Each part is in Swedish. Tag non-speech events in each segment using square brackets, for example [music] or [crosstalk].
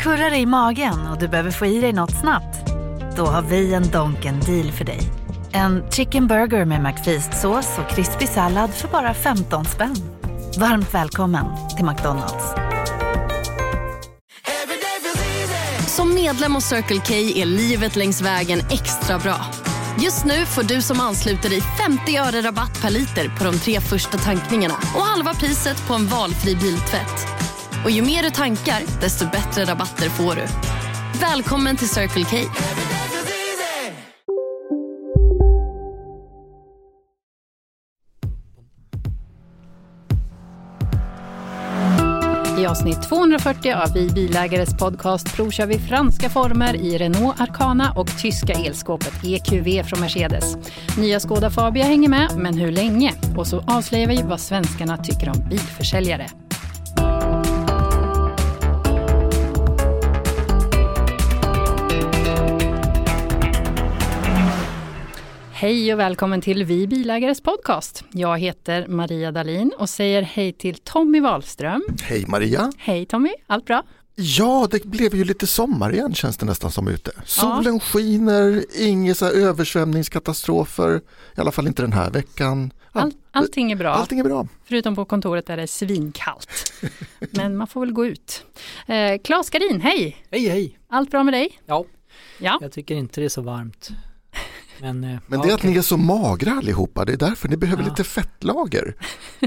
Kurrar i magen och du behöver få i dig något snabbt? Då har vi en Donken deal för dig. En chicken burger med McFeast-sås och krispig sallad för bara 15 spänn. Varmt välkommen till McDonalds. Som medlem hos Circle K är livet längs vägen extra bra. Just nu får du som ansluter dig 50 öre rabatt per liter på de tre första tankningarna och halva priset på en valfri biltvätt. Och ju mer du tankar, desto bättre rabatter får du. Välkommen till Circle K. I avsnitt 240 av Vi bilägares podcast provkör vi franska former i Renault Arcana och tyska elskåpet EQV från Mercedes. Nya Skoda Fabia hänger med, men hur länge? Och så avslöjar vi vad svenskarna tycker om bilförsäljare. Hej och välkommen till Vi bilägares podcast. Jag heter Maria Dalin och säger hej till Tommy Wahlström. Hej Maria! Hej Tommy, allt bra? Ja, det blev ju lite sommar igen känns det nästan som ute. Solen ja. skiner, inga så översvämningskatastrofer, i alla fall inte den här veckan. All, allting är bra. Allting är bra. Förutom på kontoret där det är svinkallt. [laughs] Men man får väl gå ut. Eh, Klas Garin, hej! Hej hej! Allt bra med dig? Ja. ja, jag tycker inte det är så varmt. Men, eh, Men det är att ni är så magra allihopa, det är därför ni behöver ja. lite fettlager. [laughs]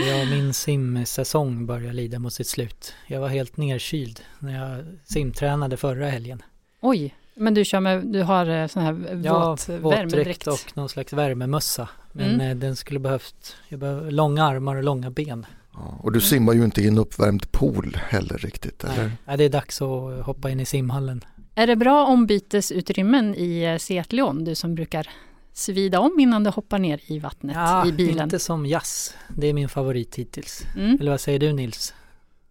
Ja, min simsäsong börjar lida mot sitt slut. Jag var helt nerkyld när jag simtränade förra helgen. Oj, men du kör med, du har eh, sån här våt, ja, värmedräkt? och någon slags värmemössa. Men mm. Eh, den skulle behövt, jag behöver långa armar och långa ben. Ja, och du simmar ju inte i en uppvärmd pool heller riktigt, eller? Nej, det är dags att hoppa in i simhallen. Är det bra ombytesutrymmen i eh, Seatleon, du som brukar svida om innan du hoppar ner i vattnet ja, i bilen? inte som jazz. Det är min favorit hittills. Mm. Eller vad säger du Nils?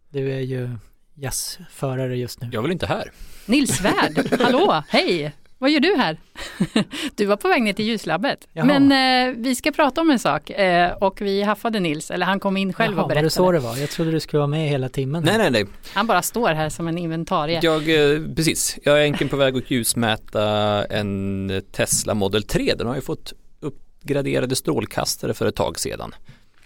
Du är ju jazzförare just nu. Jag är väl inte här. Nils Svärd, hallå, hej! Vad gör du här? [laughs] Du var på väg ner till ljuslabbet. Jaha. Men eh, vi ska prata om en sak eh, och vi haffade Nils, eller han kom in själv Jaha, och berättade. Var det så det var? Jag trodde du skulle vara med hela timmen. Nej, nej, nej. Han bara står här som en inventarie. Jag, eh, precis, jag är enkel på väg att ljusmäta en Tesla Model 3. Den har ju fått uppgraderade strålkastare för ett tag sedan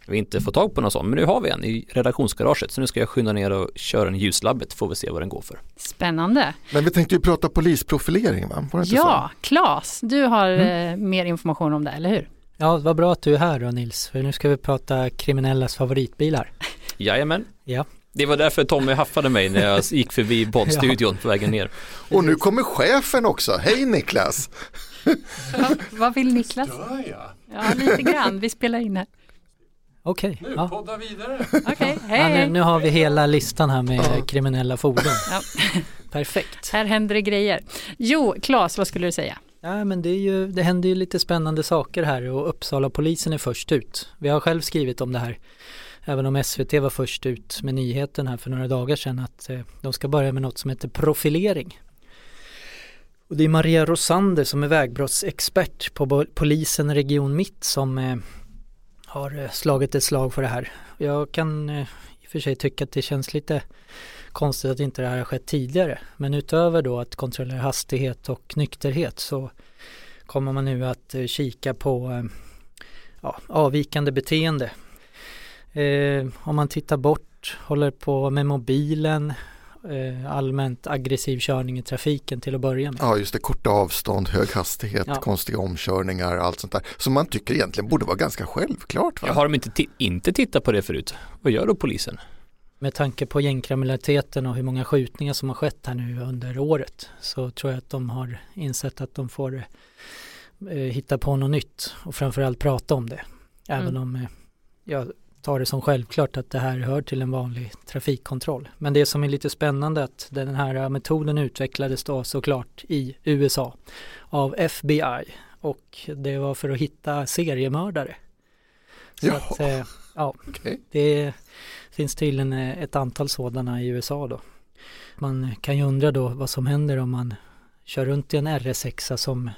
vi inte fått tag på någon sån, men nu har vi en i redaktionsgaraget så nu ska jag skynda ner och köra en ljuslabbet får vi se vad den går för. Spännande. Men vi tänkte ju prata polisprofilering va? Var det inte ja, så? Klas, du har mm. eh, mer information om det, eller hur? Ja, vad bra att du är här då Nils, för nu ska vi prata kriminellas favoritbilar. [laughs] Jajamän. Ja. Det var därför Tommy haffade mig när jag gick förbi [laughs] poddstudion ja. på vägen ner. Och nu kommer chefen också. Hej Niklas! Va, vad vill Niklas? Ja, lite grann. Vi spelar in här. Okej. Okay, nu, ja. podda vidare. okay, hej. Ja, nu, nu, har vi hela listan här med ja. kriminella fordon. Ja. Perfekt. Här händer det grejer. Jo, Claes, vad skulle du säga? Ja, men det, är ju, det händer ju lite spännande saker här och Uppsala polisen är först ut. Vi har själv skrivit om det här. Även om SVT var först ut med nyheten här för några dagar sedan att eh, de ska börja med något som heter profilering. Och det är Maria Rosander som är vägbrottsexpert på polisen Region Mitt som eh, har eh, slagit ett slag för det här. Jag kan eh, i och för sig tycka att det känns lite konstigt att inte det här har skett tidigare. Men utöver då att kontrollera hastighet och nykterhet så kommer man nu att eh, kika på ja, avvikande beteende. Eh, om man tittar bort, håller på med mobilen, allmänt aggressiv körning i trafiken till att börja med. Ja just det, korta avstånd, hög hastighet, ja. konstiga omkörningar, allt sånt där. Som man tycker egentligen borde vara ganska självklart. Va? har de inte, inte tittat på det förut? Vad gör då polisen? Med tanke på gängkriminaliteten och hur många skjutningar som har skett här nu under året så tror jag att de har insett att de får eh, hitta på något nytt och framförallt prata om det. Även mm. om eh, jag tar det som självklart att det här hör till en vanlig trafikkontroll. Men det som är lite spännande är att den här metoden utvecklades då såklart i USA av FBI och det var för att hitta seriemördare. Så ja, att, eh, ja okay. det finns tydligen eh, ett antal sådana i USA då. Man kan ju undra då vad som händer om man kör runt i en RS6 som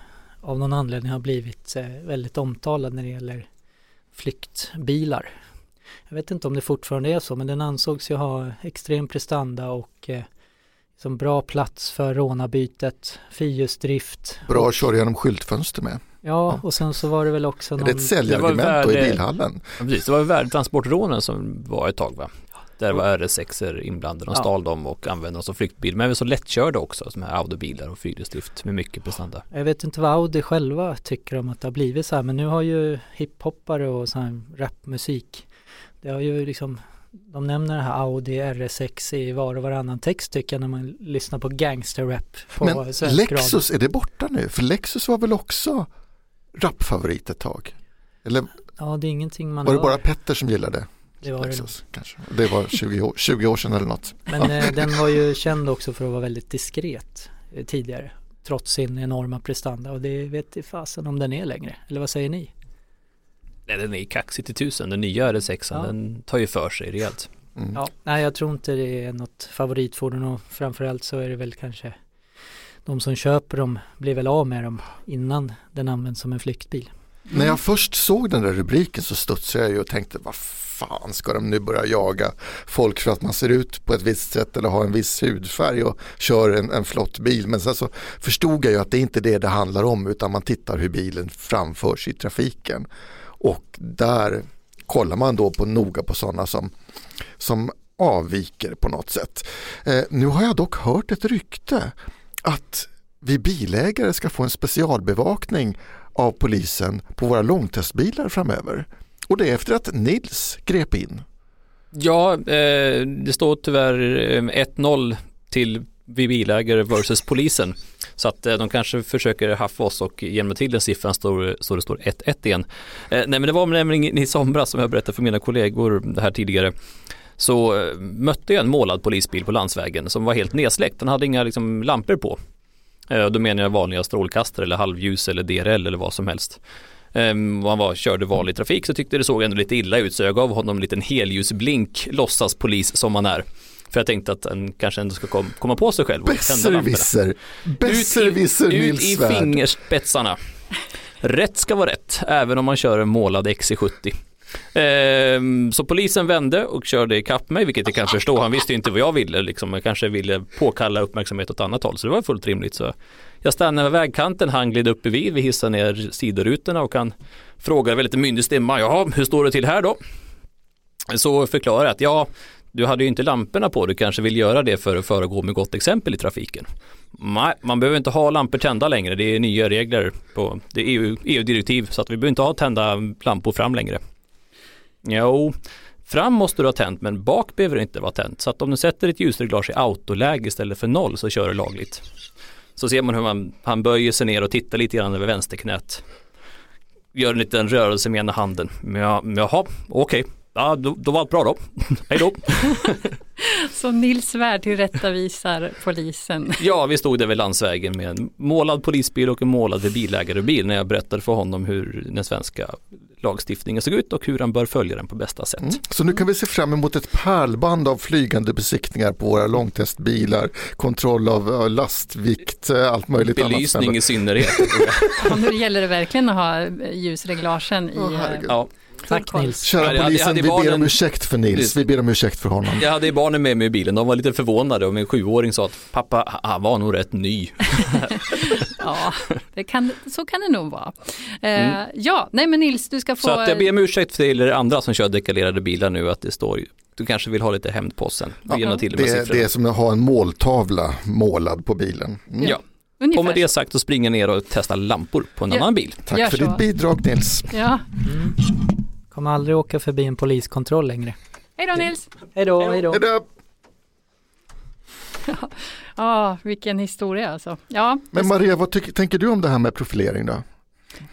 av någon anledning har blivit väldigt omtalad när det gäller flyktbilar jag vet inte om det fortfarande är så men den ansågs ju ha extrem prestanda och eh, som bra plats för rånarbytet, fyrhjulsdrift. Bra att köra genom skyltfönster med. Ja, och sen så var det väl också Är någon... det ett säljargument då i bilhallen? Ja, precis, det var ju värdetransportrånen som var ett tag va? Där var RS6 inblandade, de Ja. stal dem och använde dem som flyktbil. Men även så lättkörda också, som här Audi-bilar och fyrhjulsdrift med mycket prestanda. Jag vet inte vad Audi själva tycker om att det har blivit så här men nu har ju hiphoppare och sån här rapmusik det har ju liksom de nämner det här Audi RS6 i var och varannan text tycker jag när man lyssnar på gangsterrap på Men svensk radio. Lexus, är det borta nu? För Lexus var väl också rapfavorit ett tag? Eller Ja det är ingenting man var det hör. bara Petter som gillade det var det. Lexus? Kanske. Det var 20 år, [laughs] 20 år sedan eller något. Men eh, den var ju känd också för att vara väldigt diskret eh, tidigare trots sin enorma prestanda och det vet i fasen om den är längre. Eller vad säger ni? Nej, den är kaxig till tusen, den nya RS6 Ja. den tar ju för sig rejält. Mm. Ja, nej jag tror inte det är något favoritfordon och framförallt så är det väl kanske de som köper dem blir väl av med dem innan den används som en flyktbil. När jag först såg den där rubriken så studsade jag ju och tänkte vad fan ska de nu börja jaga folk för att man ser ut på ett visst sätt eller har en viss hudfärg och kör en, en flott bil. Men sen så förstod jag ju att det är inte det det handlar om utan man tittar hur bilen framförs i trafiken. Och där kollar man då på noga på sådana som, som avviker på något sätt. Eh, nu har jag dock hört ett rykte att vi bilägare ska få en specialbevakning av polisen på våra långtestbilar framöver. Och det är efter att Nils grep in. Ja, eh, det står tyvärr eh, 1-0 till vi bilägare versus polisen. Så att eh, de kanske försöker haffa oss och jämna till den siffran står, så det står 1-1 igen. Eh, nej men det var nämligen i somras som jag berättade för mina kollegor det här tidigare. Så eh, mötte jag en målad polisbil på landsvägen som var helt nedsläckt. Den hade inga liksom, lampor på. Då menar jag vanliga strålkastare eller halvljus eller DRL eller vad som helst. Um, han var, körde vanlig trafik så tyckte det såg ändå lite illa ut så jag gav honom en liten helljusblink låtsas polis som han är. För jag tänkte att han kanske ändå ska kom, komma på sig själv. Besserwisser, besserwisser Ut i, ut Nils i fingerspetsarna. Rätt ska vara rätt, även om man kör en målad XC70. Ehm, så polisen vände och körde ikapp mig, vilket jag kan förstå. Han visste ju inte vad jag ville, liksom. jag kanske ville påkalla uppmärksamhet åt annat håll, så det var fullt rimligt. Så jag stannade vid vägkanten, han gled upp bredvid, vi hissade ner sidorutorna och han frågade lite myndig stämma, jaha, hur står det till här då? Så förklarade jag att ja, du hade ju inte lamporna på, du kanske vill göra det för att föregå med gott exempel i trafiken. Nej, man behöver inte ha lampor tända längre, det är nya regler på det är EU, EU-direktiv så att vi behöver inte ha tända lampor fram längre. Jo, fram måste du ha tänt men bak behöver det inte vara tänt. Så att om du sätter ett ljusreglage i autoläge istället för noll så kör du lagligt. Så ser man hur man, han böjer sig ner och tittar lite grann över vänsterknät. Gör en liten rörelse med ena handen. Ja, jaha, okej. Ja, då, då var allt bra då. [laughs] Hej då. Så Nils Svärd tillrättavisar polisen. Ja, vi stod där vid landsvägen med en målad polisbil och en målad bilägarebil när jag berättade för honom hur den svenska lagstiftningen såg ut och hur han bör följa den på bästa sätt. Mm. Så nu kan vi se fram emot ett pärlband av flygande besiktningar på våra långtestbilar, kontroll av eh, lastvikt, eh, allt möjligt Belysning annat. i synnerhet. [laughs] Nu gäller det verkligen att ha ljusreglagen i eh, ja, Tack. Nils. Kära hade- polisen, jag hade vi ber barnen- om ursäkt för Nils, vi ber om ursäkt för honom. jag hade barnen med mig i bilen, de var lite förvånade och min sjuåring sa att pappa, han var nog rätt ny. [laughs] Ja, det kan, så kan det nog vara. Eh, Ja, nej men Nils, du ska få... Mm. Så att jag ber om ursäkt till er andra som kör dekaljerade bilar nu att det står, du kanske vill ha lite hämnd på sen. Ja. Det, det är som att ha en måltavla målad på bilen. Mm. Ja, ungefär och med det sagt så springer ner och testar lampor på en Ja. annan bil. Tack Gör för så. ditt bidrag Nils. Ja, Mm. Kommer aldrig åka förbi en poliskontroll längre. hej då Nils. Hej då, hej då. [laughs] Ja, vilken historia alltså. Ja, Men Maria, vad tycker, tänker du om det här med profilering då?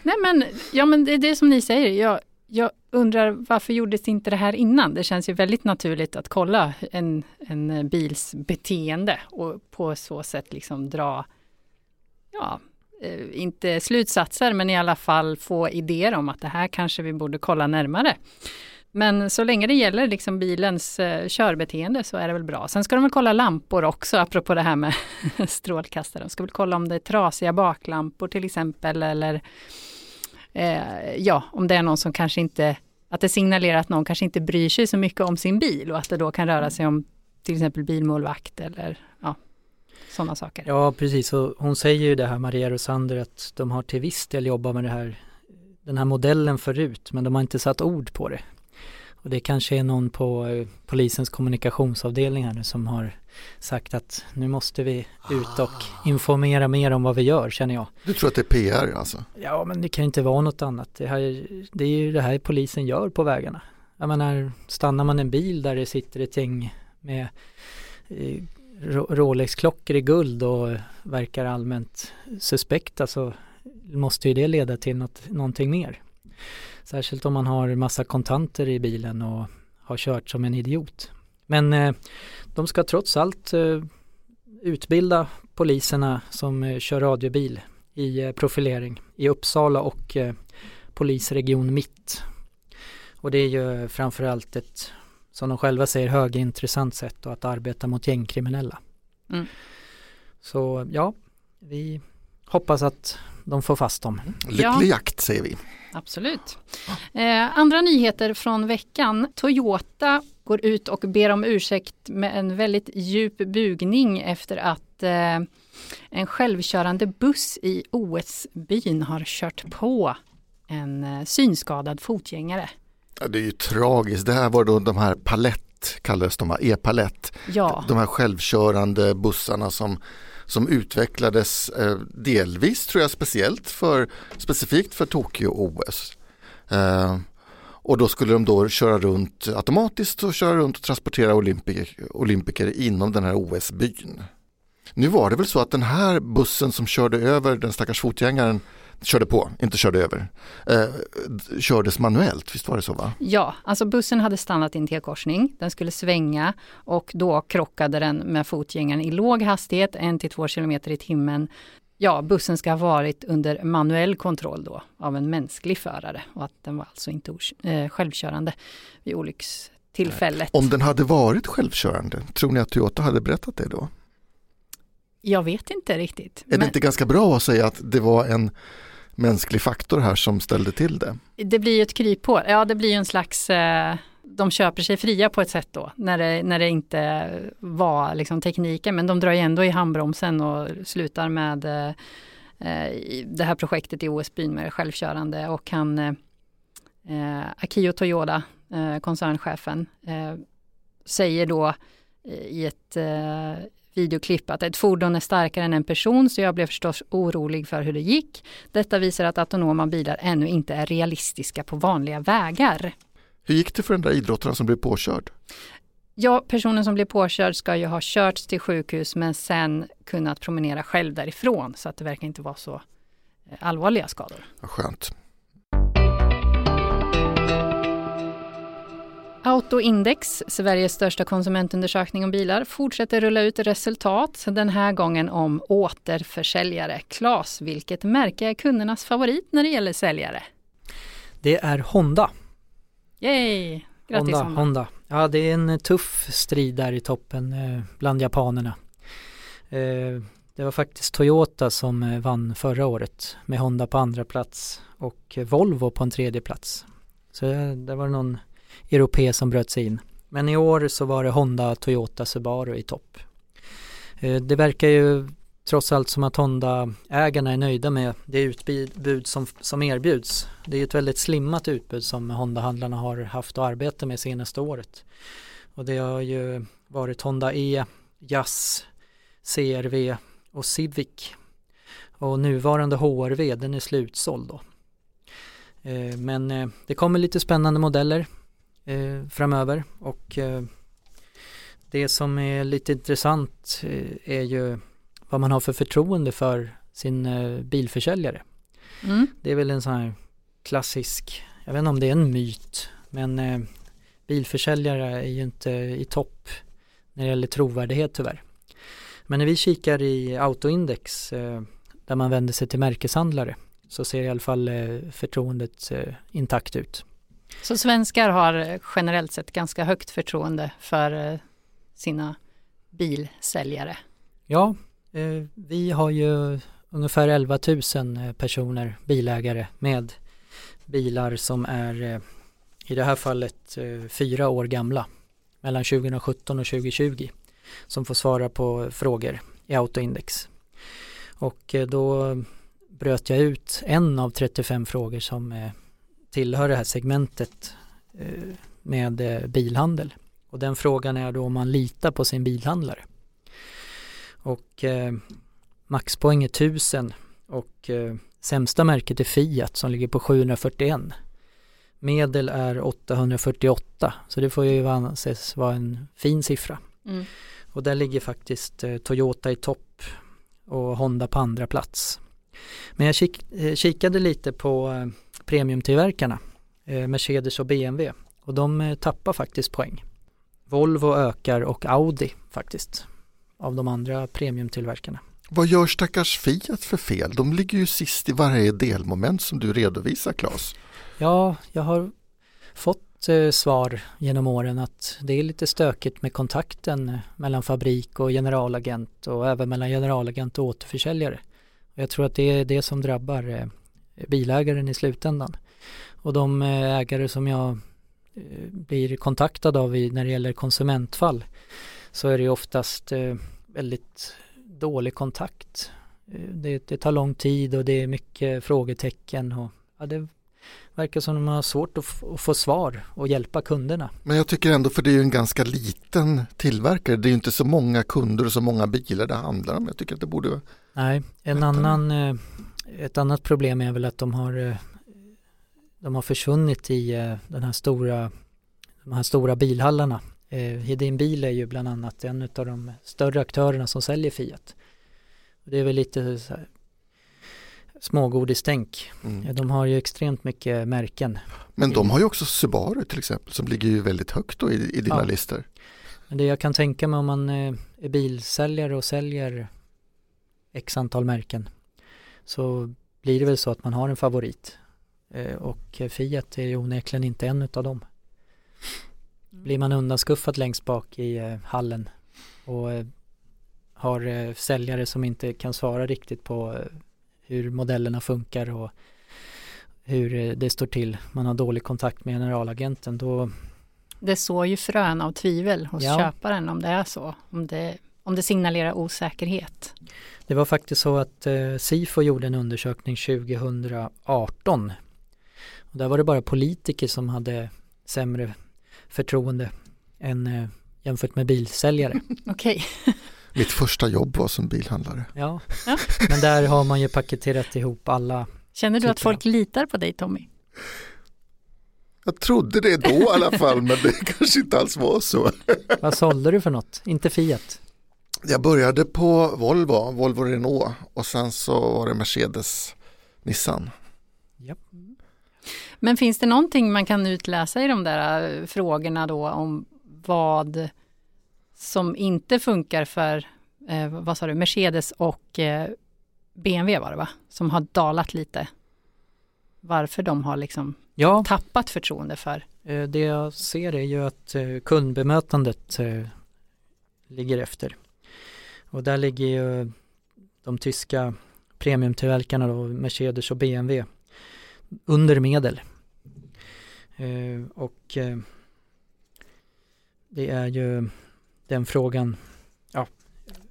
nej men, ja men det är det som ni säger. Jag, jag undrar varför gjordes inte det här innan? Det känns ju väldigt naturligt att kolla en, en bils beteende och på så sätt liksom dra, ja, Eh, inte slutsatser men i alla fall få idéer om att det här kanske vi borde kolla närmare. Men så länge det gäller liksom bilens eh, körbeteende så är det väl bra. Sen ska de väl kolla lampor också, apropå det här med [laughs] strålkastare. De ska väl kolla om det är trasiga baklampor till exempel eller eh, ja, om det är någon som kanske inte, att det signalerar att någon kanske inte bryr sig så mycket om sin bil och att det då kan röra sig om till exempel bilmålvakt eller sådana saker. Ja precis och hon säger ju det här Maria Rosander att de har till viss del jobbat med det här den här modellen förut men de har inte satt ord på det. Och det kanske är någon på eh, polisens kommunikationsavdelning här nu som har sagt att nu måste vi ut och informera mer om vad vi gör känner jag. Du tror att det är PR alltså? Ja men det kan inte vara något annat. Det, här, det är ju det här polisen gör på vägarna. Jag menar, stannar man en bil där det sitter ett gäng med eh, Rolex-klockor i guld och verkar allmänt suspekta så alltså måste ju det leda till något, någonting mer. Särskilt om man har massa kontanter i bilen och har kört som en idiot. Men eh, de ska trots allt eh, utbilda poliserna som eh, kör radiobil i eh, profilering i Uppsala och eh, polisregion Mitt. Och det är ju framförallt ett, som de själva säger, högintressant sätt att arbeta mot gängkriminella. Mm. Så ja, vi hoppas att de får fast dem. Lycklig ja. jakt säger vi. Absolut. Eh, andra nyheter från veckan. Toyota går ut och ber om ursäkt med en väldigt djup bugning efter att eh, en självkörande buss i OS-byn har kört på en eh, synskadad fotgängare. Ja, det är ju tragiskt. Det här var då de här palett kallades de, e-palett. Ja. De här självkörande bussarna som som utvecklades eh, delvis tror jag speciellt för specifikt för Tokyo-OS. Eh, och då skulle de då köra runt automatiskt och köra runt och transportera olympiker, olympiker inom den här OS-byn. Nu var det väl så att den här bussen som körde över den stackars fotgängaren körde på, inte körde över, eh, kördes manuellt, visst var det så va? Ja, alltså bussen hade stannat i en T-korsning, den skulle svänga och då krockade den med fotgängaren i låg hastighet, 1-2 km i timmen. Ja, bussen ska ha varit under manuell kontroll då av en mänsklig förare och att den var alltså inte eh, självkörande vid olyckstillfället. Om den hade varit självkörande, tror ni att Toyota hade berättat det då? Jag vet inte riktigt. Är men... det inte ganska bra att säga att det var en mänsklig faktor här som ställde till det? Det blir ju ett kryphål, ja det blir ju en slags eh, de köper sig fria på ett sätt då när det, när det inte var liksom tekniken men de drar ju ändå i handbromsen och slutar med eh, det här projektet i OS-byn med det självkörande och han eh, eh, Akio Toyoda, eh, koncernchefen, eh, säger då i ett eh, videoklipp att ett fordon är starkare än en person så jag blev förstås orolig för hur det gick. Detta visar att autonoma bilar ännu inte är realistiska på vanliga vägar. Hur gick det för den där idrottaren som blev påkörd? Ja, personen som blev påkörd ska ju ha körts till sjukhus men sen kunnat promenera själv därifrån så att det verkar inte vara så eh, allvarliga skador. Skönt. Autoindex, Sveriges största konsumentundersökning om bilar, fortsätter rulla ut resultat, den här gången om återförsäljare. Klas, vilket märke är kundernas favorit när det gäller säljare? Det är Honda. Yay! Grattis Honda, Honda. Honda. Ja, det är en tuff strid där i toppen eh, bland japanerna. Eh, det var faktiskt Toyota som eh, vann förra året med Honda på andra plats och Volvo på en tredje plats. Så det var någon europe som bröt sig in. Men i år så var det Honda, Toyota, Subaru i topp. Eh, det verkar ju trots allt som att Honda-ägarna är nöjda med det utbud som, som erbjuds. Det är ett väldigt slimmat utbud som Honda-handlarna har haft att arbeta med senaste året. Och det har ju varit Honda E, Jazz, CRV och Civic. Och nuvarande HRV den är slutsåld då. Eh, men eh, det kommer lite spännande modeller eh, framöver och eh, det som är lite intressant eh, är ju vad man har för förtroende för sin eh, bilförsäljare. Mm. Det är väl en sån här klassisk, jag vet inte om det är en myt, men eh, bilförsäljare är ju inte i topp när det gäller trovärdighet tyvärr. Men när vi kikar i Autoindex där man vänder sig till märkeshandlare så ser i alla fall förtroendet intakt ut. Så svenskar har eh, generellt sett ganska högt förtroende för eh, sina bilsäljare? Ja, eh, vi har ju ungefär 11 000 eh, personer, bilägare med bilar som är i det här fallet fyra år gamla mellan 2017 och 2020 som får svara på frågor i Autoindex. Och eh, då bröt jag ut en av 35 frågor som eh, tillhör det här segmentet eh, med eh, bilhandel. Och den frågan är då om man litar på sin bilhandlare. Och eh, maxpoäng är 1000 och eh, sämsta märket är Fiat som ligger på 741. Medel är 848 så det får ju anses vara en fin siffra. Mm. Och där ligger faktiskt eh, Toyota i topp och Honda på andra plats. Men jag kik, kikade lite på premiumtillverkarna, eh, Mercedes och BMW och de eh, tappar faktiskt poäng. Volvo ökar och Audi faktiskt av de andra premiumtillverkarna. Vad gör stackars Fiat för fel? De ligger ju sist i varje delmoment som du redovisar Claes. Ja, jag har fått eh, svar genom åren att det är lite stökigt med kontakten eh, mellan fabrik och generalagent och även mellan generalagent och återförsäljare. Jag tror att det är det som drabbar eh, bilägaren i slutändan. Och de eh, ägare som jag eh, blir kontaktad av när det gäller konsumentfall så är det oftast eh, väldigt dålig kontakt. Det, det tar lång tid och det är mycket frågetecken och ja, det verkar som de har svårt att, att få svar och hjälpa kunderna. Men jag tycker ändå, för det är ju en ganska liten tillverkare, det är ju inte så många kunder och så många bilar det handlar om. Jag tycker att det borde Nej, en annan, eh, ett annat problem är väl att de har, eh, de har försvunnit i eh, den här stora, de här stora bilhallarna. Eh, Hedin Bil är ju bland annat en av de större aktörerna som säljer Fiat. Det är väl lite så här smågodistänk. mm. De har ju extremt mycket märken. Men de har ju också Subaru till exempel som ligger ju väldigt högt då i, i dina Ja. listor. Men det jag kan tänka mig om man är bilsäljare och säljer x antal märken så blir det väl så att man har en favorit. Eh, Och Fiat är ju onekligen inte en utav dem. Blir man undanskuffad längst bak i eh, hallen och eh, har säljare som inte kan svara riktigt på hur modellerna funkar och hur det står till. Man har dålig kontakt med generalagenten. Då, Det sår ju frön av tvivel hos Ja. köparen om det är så. Om det, om det signalerar osäkerhet. Det var faktiskt så att eh, Sifo gjorde en undersökning 2018. Och där var det bara politiker som hade sämre förtroende än eh, jämfört med bilsäljare. [laughs] Okej, [laughs] Mitt första jobb var som bilhandlare. Ja. Ja. Men där har man ju paketerat ihop alla. känner du att folk litar på dig Tommy? Jag trodde det då i alla fall men det [laughs] kanske inte alls var så. Vad sålde du för något? Inte Fiat? Jag började på Volvo, Volvo Renault och sen så var det Mercedes Nissan. Men finns det någonting man kan utläsa i de där eh, frågorna då om vad som inte funkar för, eh, vad sa du, Mercedes och eh, BMW var det va? Som har dalat lite. Varför de har liksom Ja, tappat förtroende för. eh, det jag ser är ju att eh, kundbemötandet ligger efter. Och där ligger ju de tyska premiumtillverkarna då, Mercedes och BMW under medel. Eh, och eh, det är ju den frågan,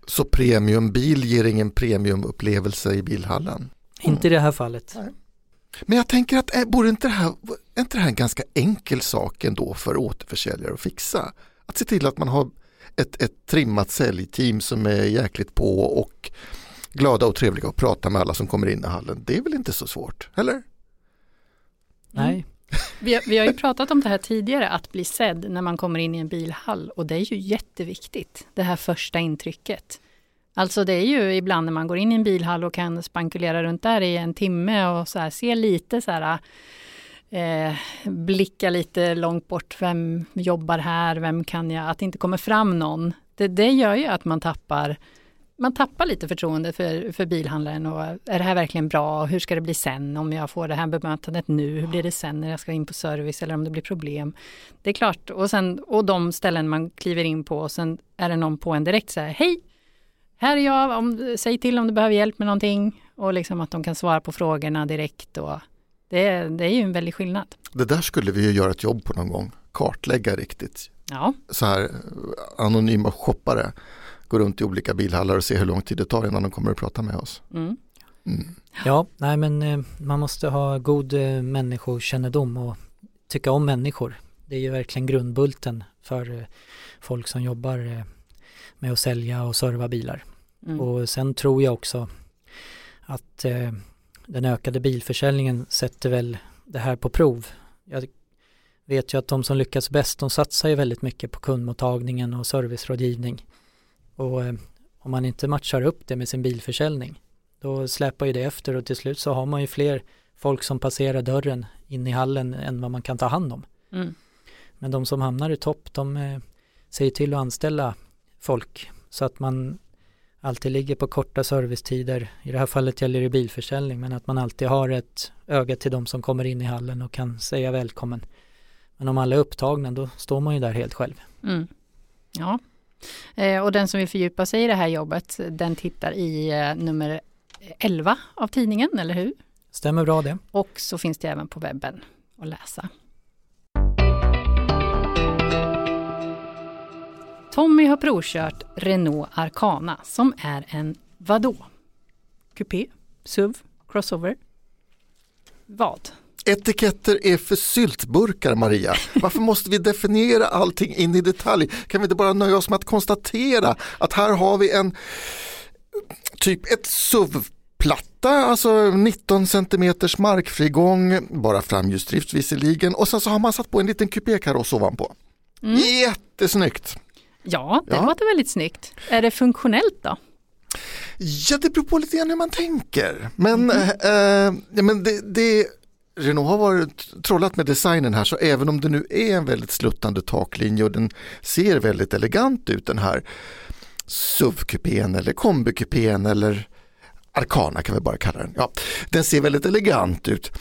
Så premiumbil ger ingen premiumupplevelse i bilhallen. inte i det här fallet. Men jag tänker att eh, borde inte det här, är inte det här en ganska enkel sak ändå för återförsäljare att fixa? Att se till att man har ett, ett trimmat säljteam som är jäkligt på och glada och trevliga och prata med alla som kommer in i hallen. Det är väl inte så svårt, eller? Nej, Vi har, vi har ju pratat om det här tidigare, att bli sedd när man kommer in i en bilhall och det är ju jätteviktigt, det här första intrycket. Alltså det är ju ibland när man går in i en bilhall och kan spankulera runt där i en timme och så här, se lite så här, eh, blicka lite långt bort, vem jobbar här, vem kan jag, att det inte kommer fram någon. Det, det gör ju att man tappar man tappar lite förtroende för, för bilhandlaren och är det här verkligen bra? Hur ska det bli sen om jag får det här bemötandet nu? Hur blir det sen när jag ska in på service eller om det blir problem? Det är klart, och, sen, och de ställen man kliver in på och sen är det någon på en direkt så här, hej! Här är jag, om, säg till om du behöver hjälp med någonting och liksom att de kan svara på frågorna direkt och det, är- det är ju en väldig skillnad. Det där skulle vi ju göra ett jobb på någon gång, kartlägga riktigt. Ja, Så här anonyma shoppare. gå runt i olika bilhallar och se hur lång tid det tar innan de kommer att prata med oss. Mm. Mm. Ja, nej men eh, man måste ha god eh, människokännedom och tycka om människor. Det är ju verkligen grundbulten för eh, folk som jobbar med att sälja och serva bilar. Mm. Och sen tror jag också att eh, den ökade bilförsäljningen sätter väl det här på prov. Jag vet ju att de som lyckas bäst de satsar ju väldigt mycket på kundmottagningen och servicerådgivning. Och eh, om man inte matchar upp det med sin bilförsäljning då släpar ju det efter och till slut så har man ju fler folk som passerar dörren in i hallen än vad man kan ta hand om. Mm. Men de som hamnar i topp de eh, ser till att anställa folk så att man alltid ligger på korta servicetider. I det här fallet gäller det bilförsäljning men att man alltid har ett öga till de som kommer in i hallen och kan säga välkommen. Men om alla är upptagna då står man ju där helt själv. Mm. Ja, eh, och den som vill fördjupa sig i det här jobbet den tittar i eh, nummer 11 av tidningen, eller hur? Stämmer bra det. Och så finns det även på webben att läsa. Tommy har provkört Renault Arcana som är en vadå? Coupé, SUV, crossover? Vad? Etiketter är för syltburkar Maria. Varför måste vi definiera allting in i detalj? Kan vi inte bara nöja oss med att konstatera att här har vi en typ ett SUV-platta, alltså 19 centimeters markfrigång, bara framhjulsdrift visserligen och sen så har man satt på en liten kupékaross ovanpå. Mm. Jättesnyggt! Ja, det Ja. låter väldigt snyggt. Är det funktionellt då? Ja, det beror på lite grann hur man tänker. Men, eh, eh, ja, men det, det, Renault har varit trollat med designen här så även om det nu är en väldigt sluttande taklinje och den ser väldigt elegant ut den här SUV-kupén eller kombikupén eller Arcana kan vi bara kalla den. Ja, den ser väldigt elegant ut.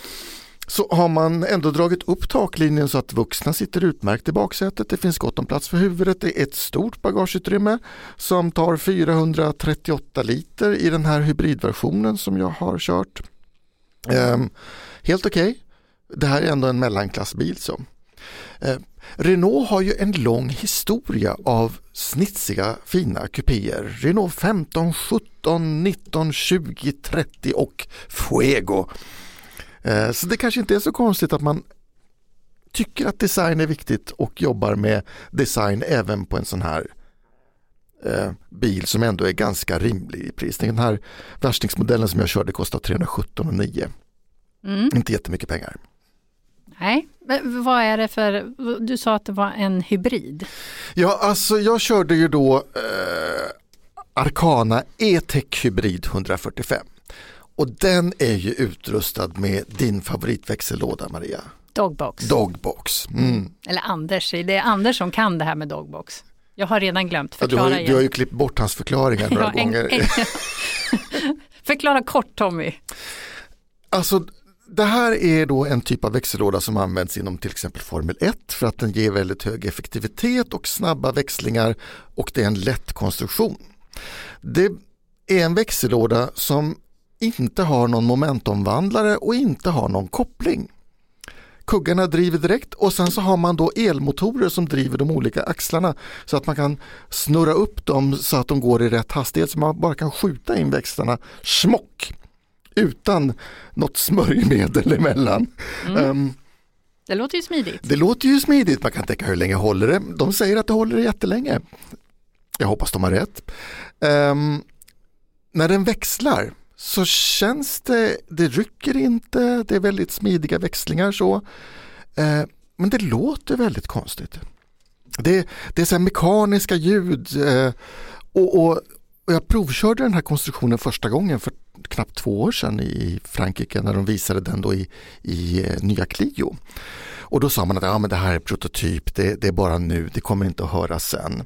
Så har man ändå dragit upp taklinjen så att vuxna sitter utmärkt i baksätet. Det finns gott om plats för huvudet. Det är ett stort bagageutrymme som tar 438 liter i den här hybridversionen som jag har kört. Ehm, helt okej. Det här är ändå en mellanklassbil. Så. Eh, Renault har ju en lång historia av snitsiga fina kupéer. Renault 15, 17, 19, 20, 30 och Fuego. Eh, Så det kanske inte är så konstigt att man tycker att design är viktigt och jobbar med design även på en sån här eh, bil som ändå är ganska rimlig i pris. Den här värstingmodellen som jag körde kostar 317 9. Mm. Inte jättemycket pengar. Nej, men vad är det för, du sa att det var en hybrid. Ja, alltså jag körde ju då eh, Arcana E-Tech Hybrid 145. Och den är ju utrustad med din favoritväxellåda Maria. Dogbox. Dogbox. Mm. Eller Anders, det är Anders som kan det här med dogbox. Jag har redan glömt, Ja, du, har förklara ju, du har ju klippt bort hans förklaringar några [laughs] Ja, en- gånger. en- [laughs] förklara kort Tommy. Alltså det här är då en typ av växellåda som används inom till exempel Formel 1 för att den ger väldigt hög effektivitet och snabba växlingar och det är en lätt konstruktion. Det är en växellåda som inte har någon momentomvandlare och inte har någon koppling. Kuggarna driver direkt och sen så har man då elmotorer som driver de olika axlarna så att man kan snurra upp dem så att de går i rätt hastighet så man bara kan skjuta in växlarna smock utan något smörjmedel [laughs] emellan. Ehm, Det låter ju smidigt. det låter ju smidigt, man kan tänka hur länge håller det? De säger att det håller jättelänge. Jag hoppas de har rätt. Ehm, när den växlar så känns det, det rycker inte, det är väldigt smidiga växlingar så. Eh, men det låter väldigt konstigt. Det, det är så här mekaniska ljud eh, och, och, och jag provkörde den här konstruktionen första gången för knappt två år sedan i Frankrike när de visade den då i, i eh, nya Clio. Och då sa man att ja, men det här är prototyp, det, det är bara nu, det kommer inte att höras sen.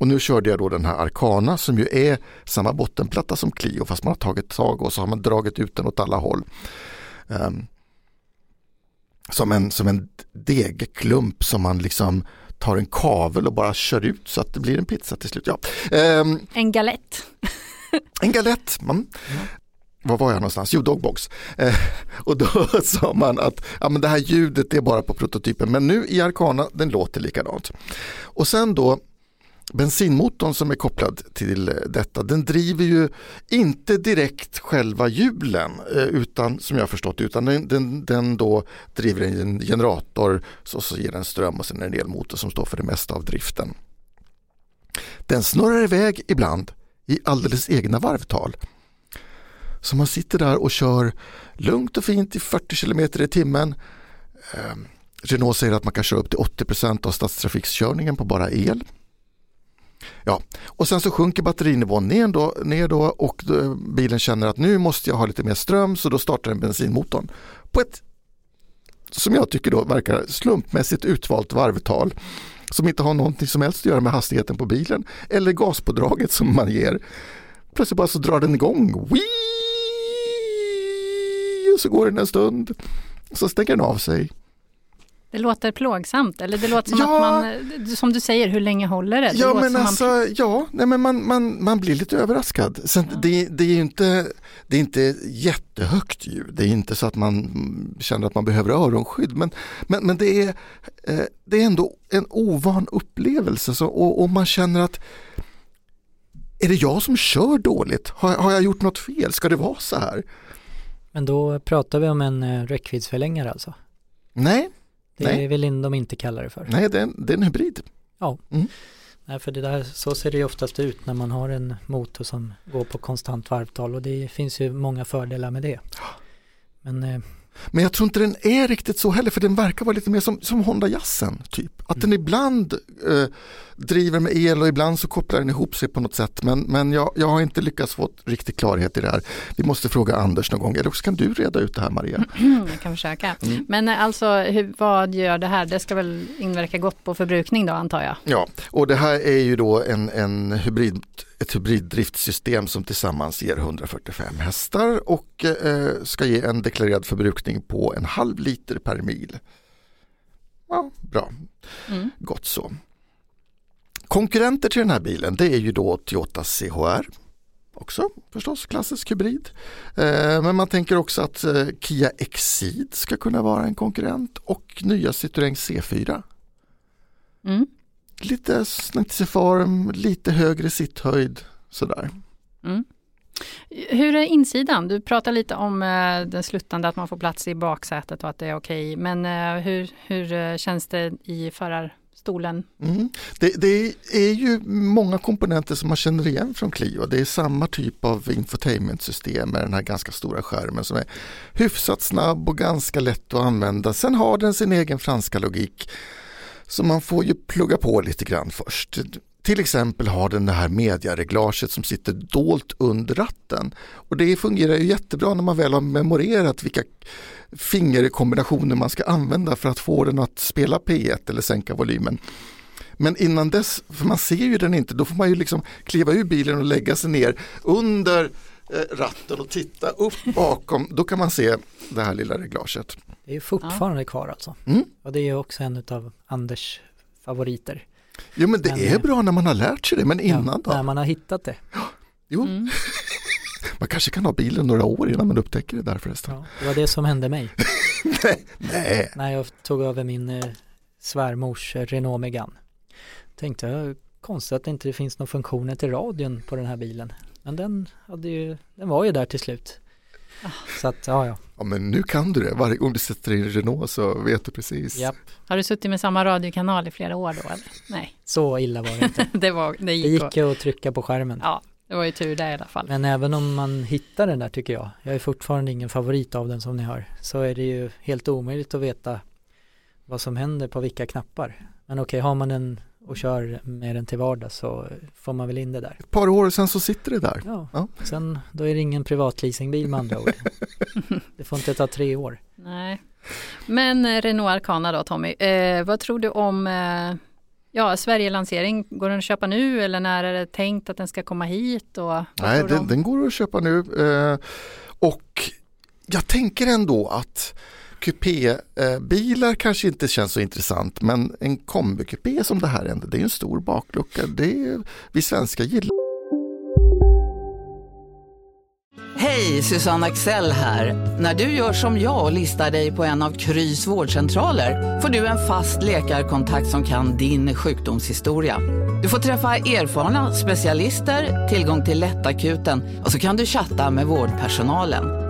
Och nu körde jag då den här Arcana som ju är samma bottenplatta som Clio fast man har tagit tag och så har man dragit ut den åt alla håll. Ehm, som, en, som en degklump som man liksom tar en kavel och bara kör ut så att det blir en pizza till slut. Ja. Ehm, En galett. [laughs] en galett. Mm. Var var jag någonstans? Jo, Dogbox. Eh, och då [laughs] sa man att ja, men det här ljudet är bara på prototypen men nu i Arcana den låter likadant. Och sen då bensinmotorn som är kopplad till eh, detta, den driver ju inte direkt själva hjulen eh, utan som jag har förstått utan den, den, den då driver en generator så, så ger den ström och sen en elmotor som står för det mesta av driften. Den snurrar iväg ibland i alldeles egna varvtal. Så man sitter där och kör lugnt och fint i 40 km i timmen. Eh, Renault säger att man kan köra upp till 80% av stadstrafikskörningen på bara el. Ja, och sen så sjunker batterinivån ner då, ner då och då, bilen känner att nu måste jag ha lite mer ström så då startar den bensinmotorn på ett som jag tycker då verkar slumpmässigt utvalt varvtal som inte har någonting som helst att göra med hastigheten på bilen eller gaspådraget som man ger. Plötsligt bara så drar den igång. Wii! Och så går den en stund. Så stänger den av sig. Det låter plågsamt eller det låter som Ja. att man, som du säger, hur länge håller det? det Ja men alltså, man, ja, nej, men man, man, man blir lite överraskad. Sen, det, det, är inte, det är inte jättehögt ljud, det är inte så att man känner att man behöver öronskydd men, men, men det, är, eh, det är ändå en ovan upplevelse så, och, och man känner att är det jag som kör dåligt? Har, har jag gjort något fel? Ska det vara så här? Men då pratar vi om en eh, räckviddsförlängare alltså. Nej, Det Nej. in de inte kallar det för. nej det, är en, det är en hybrid. Nej, för det där, så ser det ju oftast ut när man har en motor som går på konstant varvtal och det finns ju många fördelar med det. Men eh, Men jag tror inte den är riktigt så heller för den verkar vara lite mer som, som Honda Jazzen. Typ. Att den ibland eh, driver med el och ibland så kopplar den ihop sig på något sätt. Men, men jag, jag har inte lyckats få riktig klarhet i det här. Vi måste fråga Anders någon gång. Eller också kan du reda ut det här Maria. [clears throat] jag kan försöka. Mm. Men eh, alltså, hur, vad gör det här? Det ska väl inverka gott på förbrukning då antar jag? Ja, och det här är ju då en, en hybrid, ett hybriddriftsystem som tillsammans ger 145 hästar och eh, ska ge en deklarerad förbrukning på en halv liter per mil. Ja, bra. Mm. Gott så. Konkurrenter till den här bilen det är ju då Toyota CHR. Också förstås klassisk hybrid. Eh, men man tänker också att eh, Kia Exceed ska kunna vara en konkurrent och nya Citroën C4. Mm. Lite snyggt i form, lite högre sitthöjd sådär. Mm. Hur är insidan? Du pratar lite om eh, den sluttande, att man får plats i baksätet och att det är okej. Men eh, hur, hur eh, känns det i förarstolen? Mm. Det, det är ju många komponenter som man känner igen från Clio. Det är samma typ av infotainmentsystem med den här ganska stora skärmen som är hyfsat snabb och ganska lätt att använda. Sen har den sin egen franska logik. Så man får ju plugga på lite grann först. Till exempel har den det här mediareglaget som sitter dolt under ratten. Och det fungerar ju jättebra när man väl har memorerat vilka fingerkombinationer man ska använda för att få den att spela P1 eller sänka volymen. Men innan dess, för man ser ju den inte, då får man ju liksom kliva ur bilen och lägga sig ner under ratten och titta upp bakom. Då kan man se det här lilla reglaget. det är fortfarande kvar alltså. Mm. Och det är också en av Anders favoriter. Jo men det Men, är eh, bra när man har lärt sig det, men innan ja, då? När man har hittat det. Jo, Mm. [laughs] man kanske kan ha bilen några år innan man upptäcker det där förresten. Ja, det var det som hände mig. [laughs] Nej, När jag tog över min eh, svärmors eh, Renault Megane. Tänkte jag, konstigt att det inte finns några funktioner till radion på den här bilen. Men den, hade ju, den var ju där till slut. Så att, ja ja, ja, men nu kan du det. Varje gång du sätter in Renault så vet du precis. japp. Har du suttit med samma radiokanal i flera år då? Eller? Nej, Så illa var det inte. [laughs] det, var, det Det gick, gick och, ju att trycka på skärmen. Ja, det var ju tur det i alla fall. Men även om man hittar den där tycker jag, jag är fortfarande ingen favorit av den som ni hör, så är det ju helt omöjligt att veta vad som händer på vilka knappar. Men okej, har man den och kör med den till vardags så får man väl in det där. Ett par år sen så sitter det där. Ja, Ja. sen då är det ingen privatleasingbil med andra ord. [laughs] det får inte ta tre år. Nej. Men eh, Renault Arcana då Tommy, eh, vad tror du om eh, ja, Sverige-lansering? Går den att köpa nu eller när är det tänkt att den ska komma hit? Och, Nej, den, den går att köpa nu. Eh, och jag tänker ändå att kupébilar kanske inte känns så intressant men en kombikupé som det här ändå, det är en stor baklucka. Det är, vi svenskar gillar Hej, Hej, Susanne Axel här. När du gör som jag och listar dig på en av Krys vårdcentraler får du en fast läkarkontakt som kan din sjukdomshistoria. Du får träffa erfarna specialister, tillgång till lättakuten och så kan du chatta med vårdpersonalen.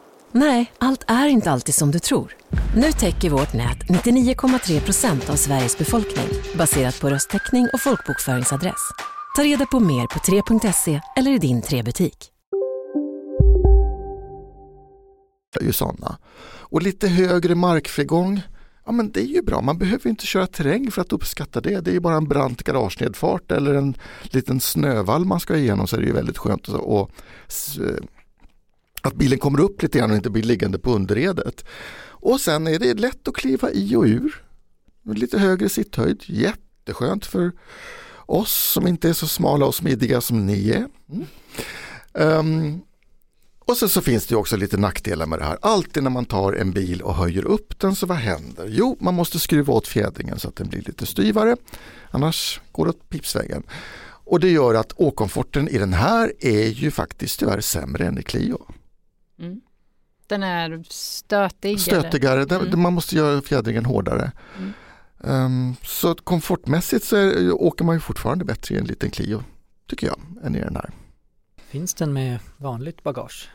Nej, allt är inte alltid som du tror. Nu täcker vårt nät 99,3 procent av Sveriges befolkning baserat på röstteckning och folkbokföringsadress. Ta reda på mer på 3.se eller i din 3-butik. är ju sådana. Och lite högre markfrigång, ja men det är ju bra. Man behöver inte köra terräng för att uppskatta det. Det är ju bara en brant garagenedfart eller en liten snövall man ska igenom så är det ju väldigt skönt. Och, och eh, att bilen kommer upp lite grann och inte blir liggande på underredet. Och sen är det lätt att kliva i och ur. Lite högre sitthöjd, jätteskönt för oss som inte är så smala och smidiga som ni är. Mm. Um, och sen så finns det ju också lite nackdelar med det här. Alltid när man tar en bil och höjer upp den så vad händer? Jo, man måste skruva åt fjädringen så att den blir lite styvare. Annars går det åt pipsvägen. Och det gör att åkomforten i den här är ju faktiskt tyvärr sämre än i Clio. Mm. Den är stötig. Stötigare, där- Mm. man måste göra fjädringen hårdare. Mm. Ehm, så komfortmässigt så är, åker man ju fortfarande bättre i en liten Clio, tycker jag, än i den här. Finns den med vanligt bagage?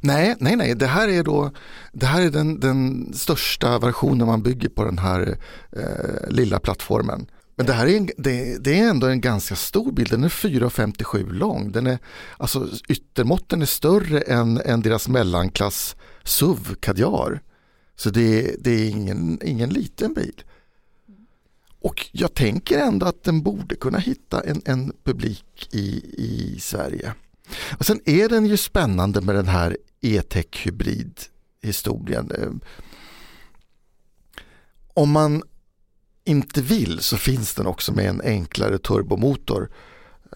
Nej, nej, nej, det här är då det här är den, den största versionen man bygger på den här eh, lilla plattformen. Men det här är, en, det, det är ändå en ganska stor bil, den är 4,57 lång. Den är, alltså, yttermåtten är större än, än deras mellanklass SUV Kadjar. Så det, det är ingen, ingen liten bil. Och jag tänker ändå att den borde kunna hitta en, en publik i, i Sverige. Och sen är den ju spännande med den här E-tech hybrid historien. Ehm, om man inte vill så finns den också med en enklare turbomotor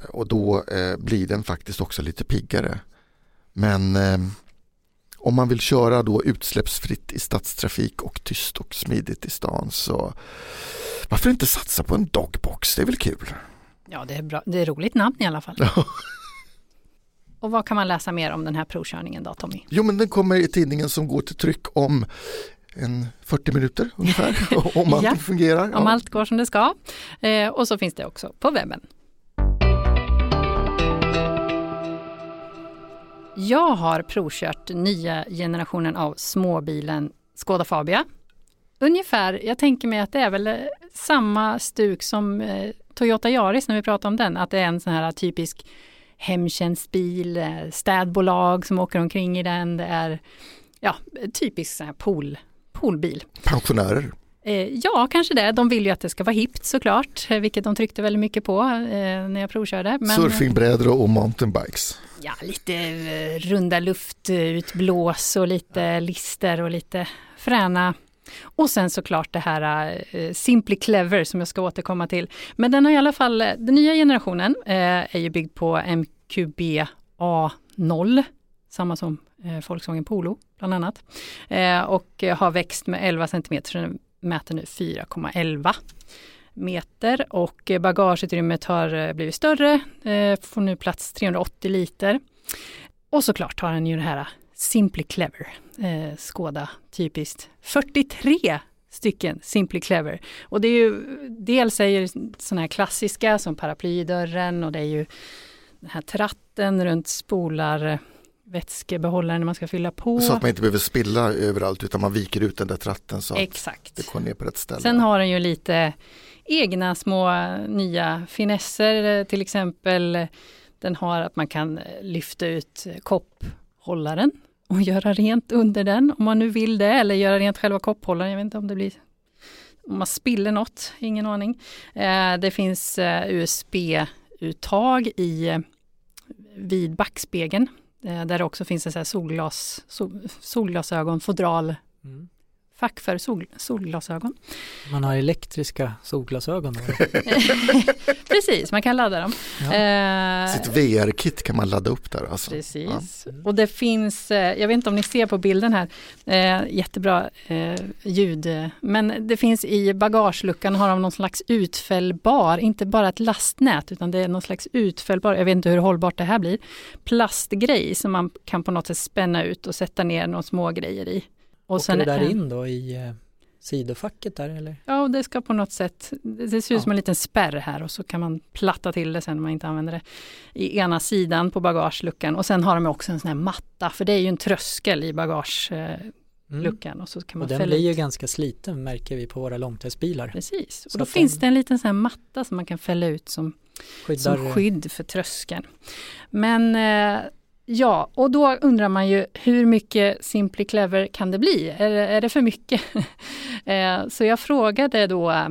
och då eh, blir den faktiskt också lite piggare. Men eh, om man vill köra då utsläppsfritt i stadstrafik och tyst och smidigt i stan så varför inte satsa på en dogbox? Det är väl kul? Ja, det är, bra. det är roligt namn i alla fall. [laughs] Och vad kan man läsa mer om den här provkörningen då, Tommy? Jo men den kommer i tidningen som går till tryck om en 40 minuter ungefär. [laughs] om allting Ja, fungerar. Om Ja. allt går som det ska. Eh, och så finns det också på webben. Jag har provkört nya generationen av småbilen Skoda Fabia. Ungefär, jag tänker mig att det är väl eh, samma stuk som eh, Toyota Yaris när vi pratar om den, att det är en sån här typisk hemtjänstbil, eh, städbolag som åker omkring i den. Det är ja, typisk sån här pool, poolbil. Pensionärer. Eh, ja, kanske det. De vill ju att det ska vara hippt såklart, eh, vilket de tryckte väldigt mycket på eh, när jag provkörde. Men, Surfingbrädor och mountainbikes. Ja, lite runda luftutblås och lite lister och lite fräna. Och sen såklart det här eh, Simply Clever som jag ska återkomma till. Men den har i alla fall, den nya generationen eh, är ju byggd på MQB A0, samma som eh, Volkswagen Polo bland annat. Eh, och eh, har växt med 11 cm, så den mäter nu 4,11 meter och eh, bagageutrymmet har eh, blivit större, eh, får nu plats 380 liter. Och såklart har den ju det här Simply Clever, eh, Skoda typiskt 43 stycken Simply Clever. Och det är ju dels är ju sådana här klassiska som paraplydörren och det är ju den här tratten runt spolar eh, vätskebehållaren när man ska fylla på. Så att man inte behöver spilla överallt utan man viker ut den där tratten så att Exakt. det går ner på rätt ställe. Sen har den ju lite egna små nya finesser, eh, till exempel eh, den har att man kan eh, lyfta ut eh, kopphållaren och göra rent under den om man nu vill det eller göra rent själva kopphållaren. Jag vet inte om det blir om man spiller något, ingen aning. Eh, det finns eh, USB-uttag i eh, vid backspegeln eh, Eh, där det också finns en så här solglas, sol, solglasögon, fodral Mm fack för sol, solglasögon. Man har elektriska solglasögon. [laughs] Precis, man kan ladda dem. Ja. Eh, Sitt VR-kit kan man ladda upp där. Alltså. Precis, ja. och det finns, eh, jag vet inte om ni ser på bilden här, eh, jättebra eh, ljud, men det finns i bagageluckan har de någon slags utfällbar, inte bara ett lastnät utan det är någon slags utfällbar, jag vet inte hur hållbart det här blir, plastgrej som man kan på något sätt spänna ut och sätta ner några små grejer i. Och Åker sen det där in då i eh, sidofacket där eller? Ja, och det ska på något sätt, det ser ut som en liten spärr här och så kan man platta till det sen om man inte använder det i ena sidan på bagageluckan och sen har de också en sån här matta för det är ju en tröskel i bagageluckan. Mm. Och, så kan man och den blir ju ganska sliten märker vi på våra långtraddsbilar. Precis, och så då finns den... det en liten sån här matta som man kan fälla ut som, Skyddar... som skydd för tröskeln. Men eh, Ja, och då undrar man ju hur mycket Simply Clever kan det bli? Är, är det för mycket? [laughs] Eh, så jag frågade då eh,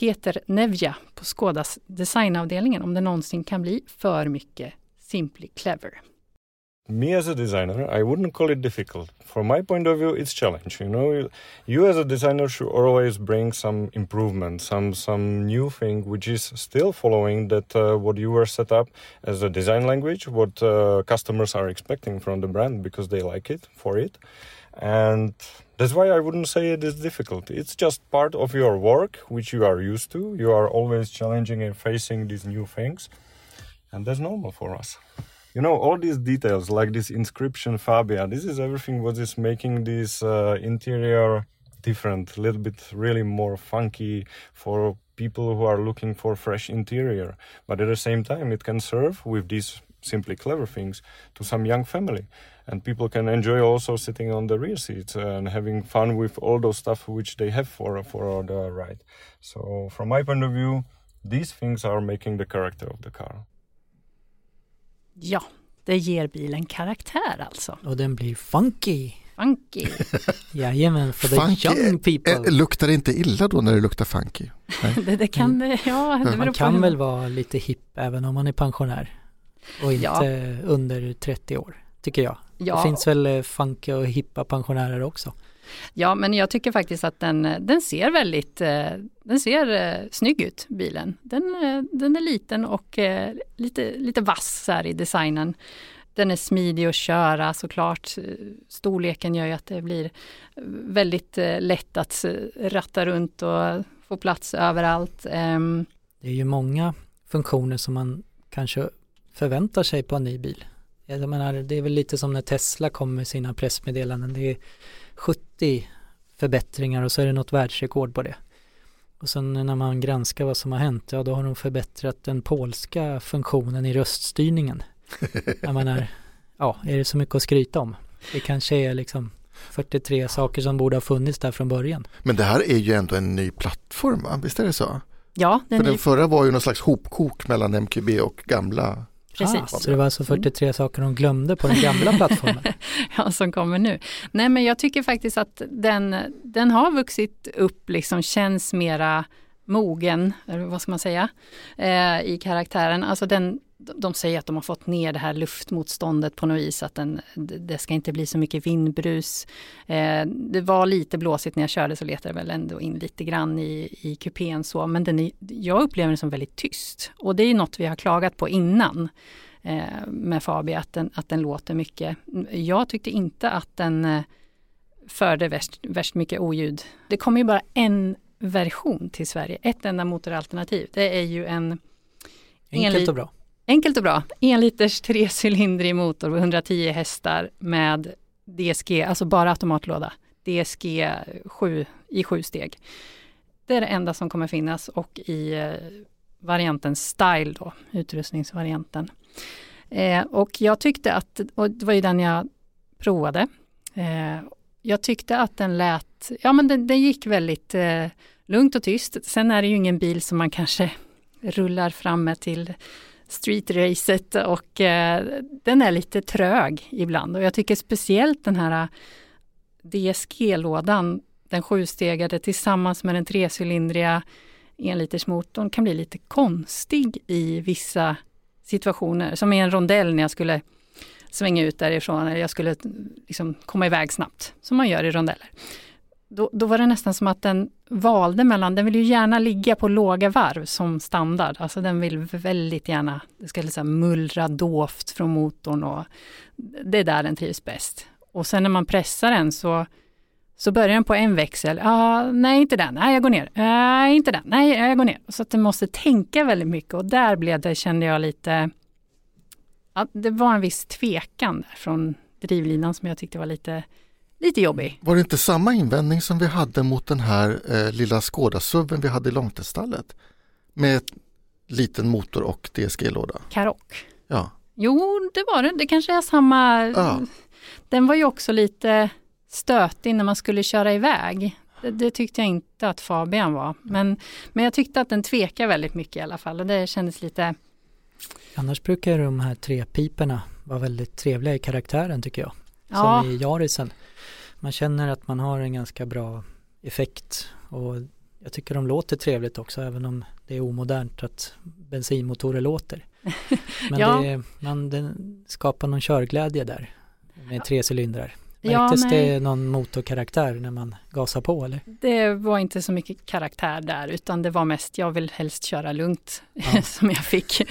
Peter Nevja på Skådas designavdelningen om det någonsin kan bli för mycket Simply Clever. Me as a designer i wouldn't call it difficult. From my point of view it's challenge you know? You as a designer should always bring some improvement some some new thing which is still following that uh, what you were set up as a design language what uh, customers are expecting from the brand because they like it for it. And that's why i wouldn't say it is difficult. It's just part of your work which you are used to. You are always challenging and facing these new things. And that's normal for us you know all these details like this inscription fabia this is everything what is making this uh, interior different a little bit really more funky for people who are looking for fresh interior. But at the same time it can serve with these simply clever things to some young family. And people can enjoy also sitting on the rear seats and having fun with all those stuff which they have for for the ride. So from my point of view these things are making the character of the car Ja, det ger bilen karaktär alltså. Och den blir funky. Funky. [laughs] Jajamän, för the young people. Luktar det inte illa då när det luktar funky? [laughs] det, det, kan det, ja. Det man kan väl vara lite hipp även om man är pensionär. Och inte ja. under 30 år, tycker jag. Ja. Det finns väl eh, funky och hippa pensionärer också. Ja, men jag tycker faktiskt att den, den ser väldigt eh, den ser eh, snygg ut, bilen. Den, eh, den är liten och lite, lite vass här i designen. Den är smidig att köra såklart. Storleken gör ju att det blir väldigt lätt att ratta runt och få plats överallt. Ehm. Det är ju många funktioner som man kanske förväntar sig på en ny bil. Jag menar, det är väl lite som när Tesla kom med sina pressmeddelanden. Det är 70 förbättringar och så är det något världsrekord på det. Och sen när man granskar vad som har hänt, ja då har de förbättrat den polska funktionen i röststyrningen. Jag menar, ja, är det så mycket att skryta om? Det kanske är liksom 43 saker som borde ha funnits där från början. Men det här är ju ändå en ny plattform, va? visst är det så? Ja. Den För den förra var ju någon slags hopkok mellan MQB och gamla Precis. Ah, så det var alltså 43 mm. saker de glömde på den gamla [laughs] plattformen? ja, som kommer nu. Nej, men jag tycker faktiskt att den, den har vuxit upp, liksom känns mera mogen, eller vad ska man säga, eh, i karaktären. Alltså den, de säger att de har fått ner det här luftmotståndet på något vis, att den, det ska inte bli så mycket vindbrus. Eh, det var lite blåsigt när jag körde så letade det väl ändå in lite grann i, i kupén så, men den är, jag upplever den som väldigt tyst. Och det är något vi har klagat på innan eh, med Fabia, att den, att den låter mycket. Jag tyckte inte att den eh, förde värst, värst mycket oljud. Det kommer ju bara en version till Sverige, ett enda motoralternativ. Det är ju en Enkelt och bra. Enkelt och bra. En liters trecylindrig motor på 110 hästar med DSG, alltså bara automatlåda. DSG 7 i sju steg. Det är det enda som kommer finnas och i eh, varianten Style då, utrustningsvarianten. Eh, och jag tyckte att, och det var ju den jag provade. Eh, jag tyckte att den lät, ja men den, den gick väldigt eh, lugnt och tyst. Sen är det ju ingen bil som man kanske rullar fram med till streetracet och eh, den är lite trög ibland och jag tycker speciellt den här eh, DSG-lådan, den sjustegade tillsammans med den trecylindriga enlitersmotorn kan bli lite konstig i vissa situationer. Som i en rondell när jag skulle svänga ut därifrån eller jag skulle liksom komma iväg snabbt, som man gör i rondeller då, då var det nästan som att den valde mellan, den vill ju gärna ligga på låga varv som standard. Alltså den vill väldigt gärna, det ska liksom mullra doft från motorn och det är där den trivs bäst. Och sen när man pressar den så, så börjar den på en växel. Ah, nej, inte den. Nej, jag går ner. Nej, inte den. Nej, jag går ner. Så att den måste tänka väldigt mycket och där blev det, kände jag lite, ja, det var en viss tvekan där från drivlinan som jag tyckte var lite lite jobbig. Var det inte samma invändning som vi hade mot den här eh, lilla Skåda-suven vi hade i långteststallet? Med liten motor och DSG-låda. Karock. Ja. Jo, det var det. Det kanske är samma. Ja. Den var ju också lite stötig när man skulle köra iväg. Det, det, tyckte jag inte att Fabian var. Men, men jag tyckte att den tvekade väldigt mycket i alla fall och det kändes lite Annars brukar de här tre piperna vara väldigt trevliga i karaktären tycker jag. Som i Jarisen man känner att man har en ganska bra effekt och jag tycker de låter trevligt också även om det är omodernt att bensinmotorer låter. [laughs] Men ja. det, man, det skapar någon körglädje där med tre cylindrar. Märktes ja, det någon motorkaraktär när man gasar på eller? Det var inte så mycket karaktär där utan det var mest jag vill helst köra lugnt ja. [laughs] som jag fick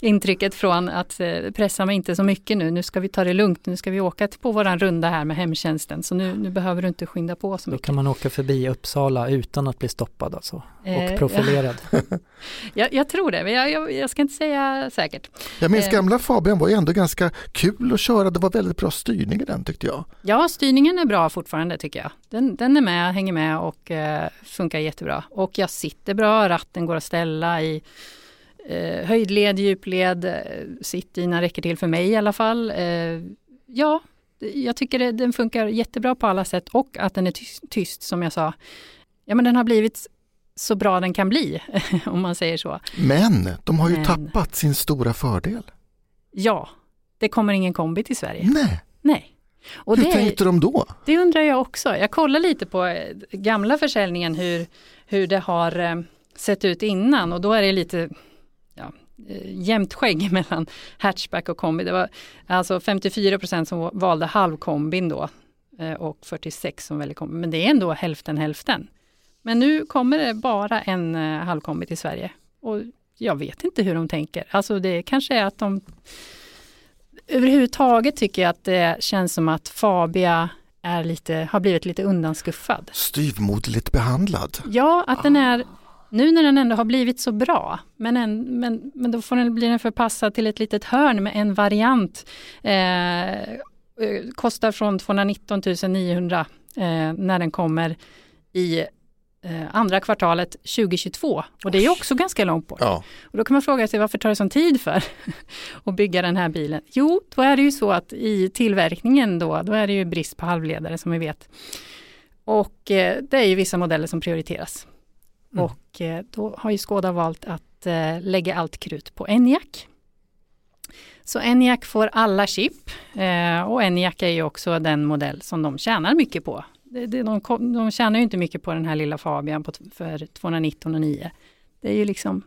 intrycket från att eh, pressa mig inte så mycket nu. Nu ska vi ta det lugnt. Nu ska vi åka på våran runda här med hemtjänsten så nu, nu behöver du inte skynda på så Då mycket. Då kan man åka förbi Uppsala utan att bli stoppad alltså och eh, profilerad. [laughs] Ja. jag, jag, tror det, men jag, jag, jag, ska inte säga säkert. Jag minns eh. gamla Fabian var ju ändå ganska kul att köra. Det var väldigt bra styrning i den tyckte jag. Ja, styrningen är bra fortfarande tycker jag. Den, den är med, hänger med och eh, funkar jättebra. Och jag sitter bra, ratten går att ställa i eh, höjdled, djupled, eh, sittdyna räcker till för mig i alla fall. Eh, ja, jag tycker det, den funkar jättebra på alla sätt och att den är tyst, tyst som jag sa. Ja men den har blivit så bra den kan bli, [laughs] om man säger så. Men de har ju men, tappat sin stora fördel. Ja, det kommer ingen kombi till Sverige. Nej. Nej. Och hur det, tänkte de då? Det undrar jag också. Jag kollar lite på eh, gamla försäljningen hur, hur det har eh, sett ut innan och då är det lite ja, eh, jämnt skägg [laughs] mellan hatchback och kombi. Det var alltså 54% som valde halvkombin då och 46 som väljer kombi. Men det är ändå hälften hälften. Men nu kommer det bara en halvkombi till Sverige. Och jag vet inte hur de tänker. Alltså det kanske är att de överhuvudtaget tycker jag att det känns som att Fabia är lite, har blivit lite undanskuffad. Styvmoderligt behandlad. Ja, att den är nu när den ändå har blivit så bra, men, en, men, men då får den, blir den förpassad till ett litet hörn med en variant. Eh, eh kostar från 219 900 eh, när den kommer i andra kvartalet 2022. Och det är också ganska långt bort. Ja. Och då kan man fråga sig varför tar det sån tid för [laughs] att bygga den här bilen? Jo, då är det ju så att i tillverkningen då, då är det ju brist på halvledare som vi vet. Och eh, det är ju vissa modeller som prioriteras. Mm. Och eh, då har ju Skoda valt att eh, lägga allt krut på ENIAC. Så ENIAC får alla chip eh, och ENIAC är ju också den modell som de tjänar mycket på det, det, de, de tjänar ju inte mycket på den här lilla Fabian på, för 219,9. Det är ju liksom,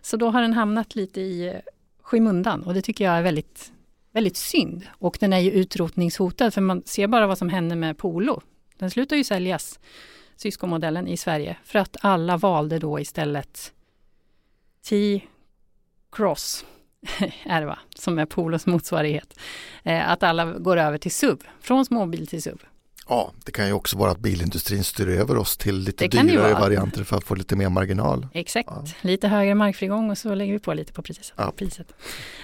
så då har den hamnat lite i skymundan och det tycker jag är väldigt, väldigt synd. Och den är ju utrotningshotad för man ser bara vad som händer med Polo. Den slutar ju säljas, syskonmodellen i Sverige, för att alla valde då istället T-Cross [laughs] är det va, som är Polos motsvarighet. Eh, att alla går över till SUV, från småbil till SUV. Ja, det kan ju också vara att bilindustrin styr över oss till lite dyrare varianter för att få lite mer marginal. Exakt, ja. lite högre markfrigång och så lägger vi på lite på priset. Ja. priset.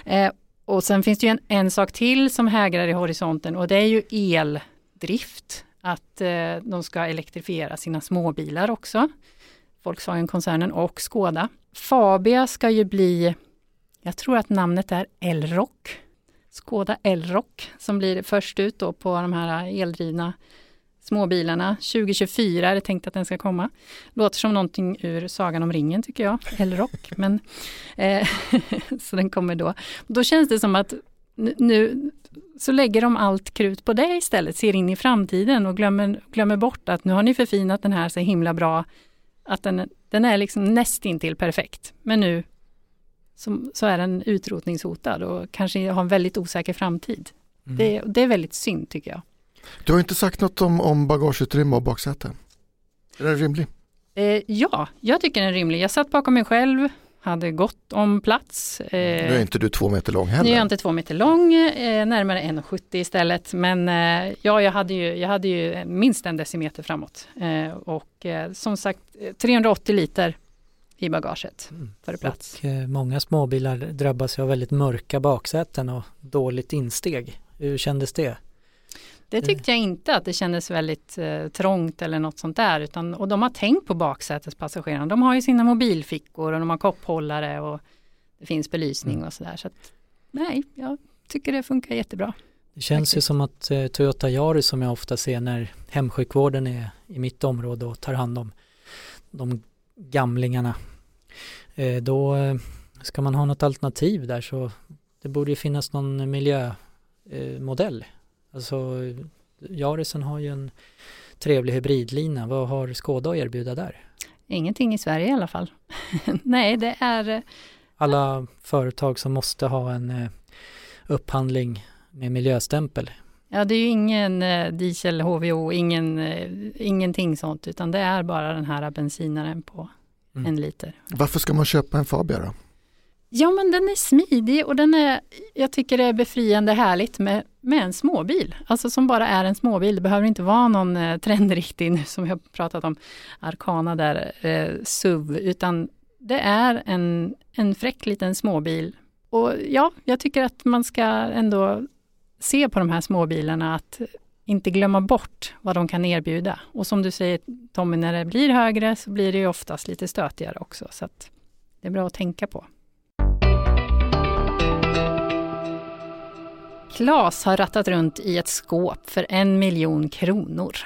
Eh, och sen finns det ju en, en sak till som hägrar i horisonten och det är ju eldrift. Att eh, de ska elektrifiera sina småbilar också. Volkswagen-koncernen och Skoda. Fabia ska ju bli, jag tror att namnet är Elrock Skoda Elrock som blir först ut då på de här eldrivna småbilarna. 2024 är det tänkt att den ska komma. Låter som någonting ur Sagan om ringen tycker jag, Elrock. Men, eh, [laughs] så den kommer då. Då känns det som att nu så lägger de allt krut på det istället, ser in i framtiden och glömmer, glömmer bort att nu har ni förfinat den här så himla bra att den, den är liksom nästintill perfekt. Men nu så, så är den utrotningshotad och kanske har en väldigt osäker framtid. Mm. Det, det, är väldigt synd tycker jag. Du har inte sagt något om, om bagageutrymme och baksäte. Är den rimlig? Eh, ja, jag tycker den är rimlig. Jag satt bakom mig själv, hade gott om plats. Eh, nu är inte du två meter lång heller. Nu är jag inte två meter lång, eh, närmare 1,70 istället. Men eh, ja, jag hade, ju, jag hade ju minst en decimeter framåt. Eh, och eh, som sagt 380 liter i bagaget för plats. Och, eh, många småbilar drabbas av väldigt mörka baksäten och dåligt insteg. Hur kändes det? Det tyckte jag inte att det kändes väldigt eh, trångt eller något sånt där. Utan, och de har tänkt på baksätespassagerarna. De har ju sina mobilfickor och de har kopphållare och det finns belysning mm. och sådär. Så att, nej, jag tycker det funkar jättebra. Det känns Faktiskt. ju som att eh, Toyota Yaris som jag ofta ser när hemsjukvården är i mitt område och tar hand om de gamlingarna. Eh, då eh, ska man ha något alternativ där så det borde ju finnas någon miljömodell. Alltså Jarisen har ju en trevlig hybridlina. Vad har Skåda att erbjuda där? Ingenting i Sverige i alla fall. [laughs] Nej, det är eh, alla företag som måste ha en upphandling med miljöstämpel. Ja, det är ju ingen diesel, HVO, ingen, ingenting sånt, utan det är bara den här bensinaren på. En liter. Varför ska man köpa en Fabia då? Ja men den är smidig och den är, jag tycker det är befriande härligt med, med en småbil. Alltså som bara är en småbil. Det behöver inte vara någon eh, trendriktig nu som vi har pratat om, Arkana där, eh, SUV, utan det är en, en fräck liten småbil. Och ja, jag tycker att man ska ändå se på de här småbilarna att inte glömma bort vad de kan erbjuda. Och som du säger Tommy, när det blir högre så blir det ju oftast lite stötigare också. Så att det är bra att tänka på. Klas har rattat runt i ett skåp för en miljon kronor.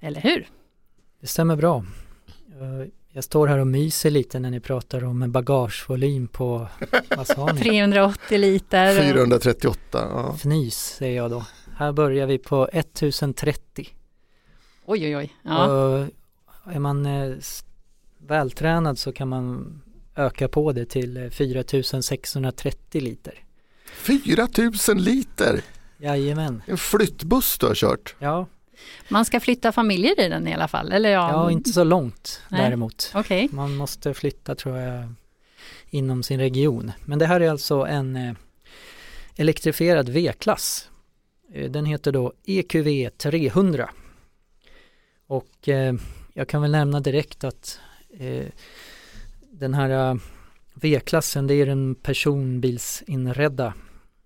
Eller hur? Det stämmer bra. Jag står här och myser lite när ni pratar om en bagagevolym på, vad sa ni? 380 liter. 438. Ja. Fnys säger jag då. Här börjar vi på 1030. Oj oj oj. Ja. Och är man eh, vältränad så kan man öka på det till 4630 liter. 4000 liter? Jajamän. En flyttbuss du har kört? Ja. Man ska flytta familjer i den i alla fall? Eller ja, ja inte så långt Nej. däremot. Okay. Man måste flytta tror jag inom sin region. Men det här är alltså en eh, elektrifierad V-klass. Eh, den heter då EQV 300. Och eh, jag kan väl nämna direkt att eh, den här eh, V-klassen det är den personbilsinredda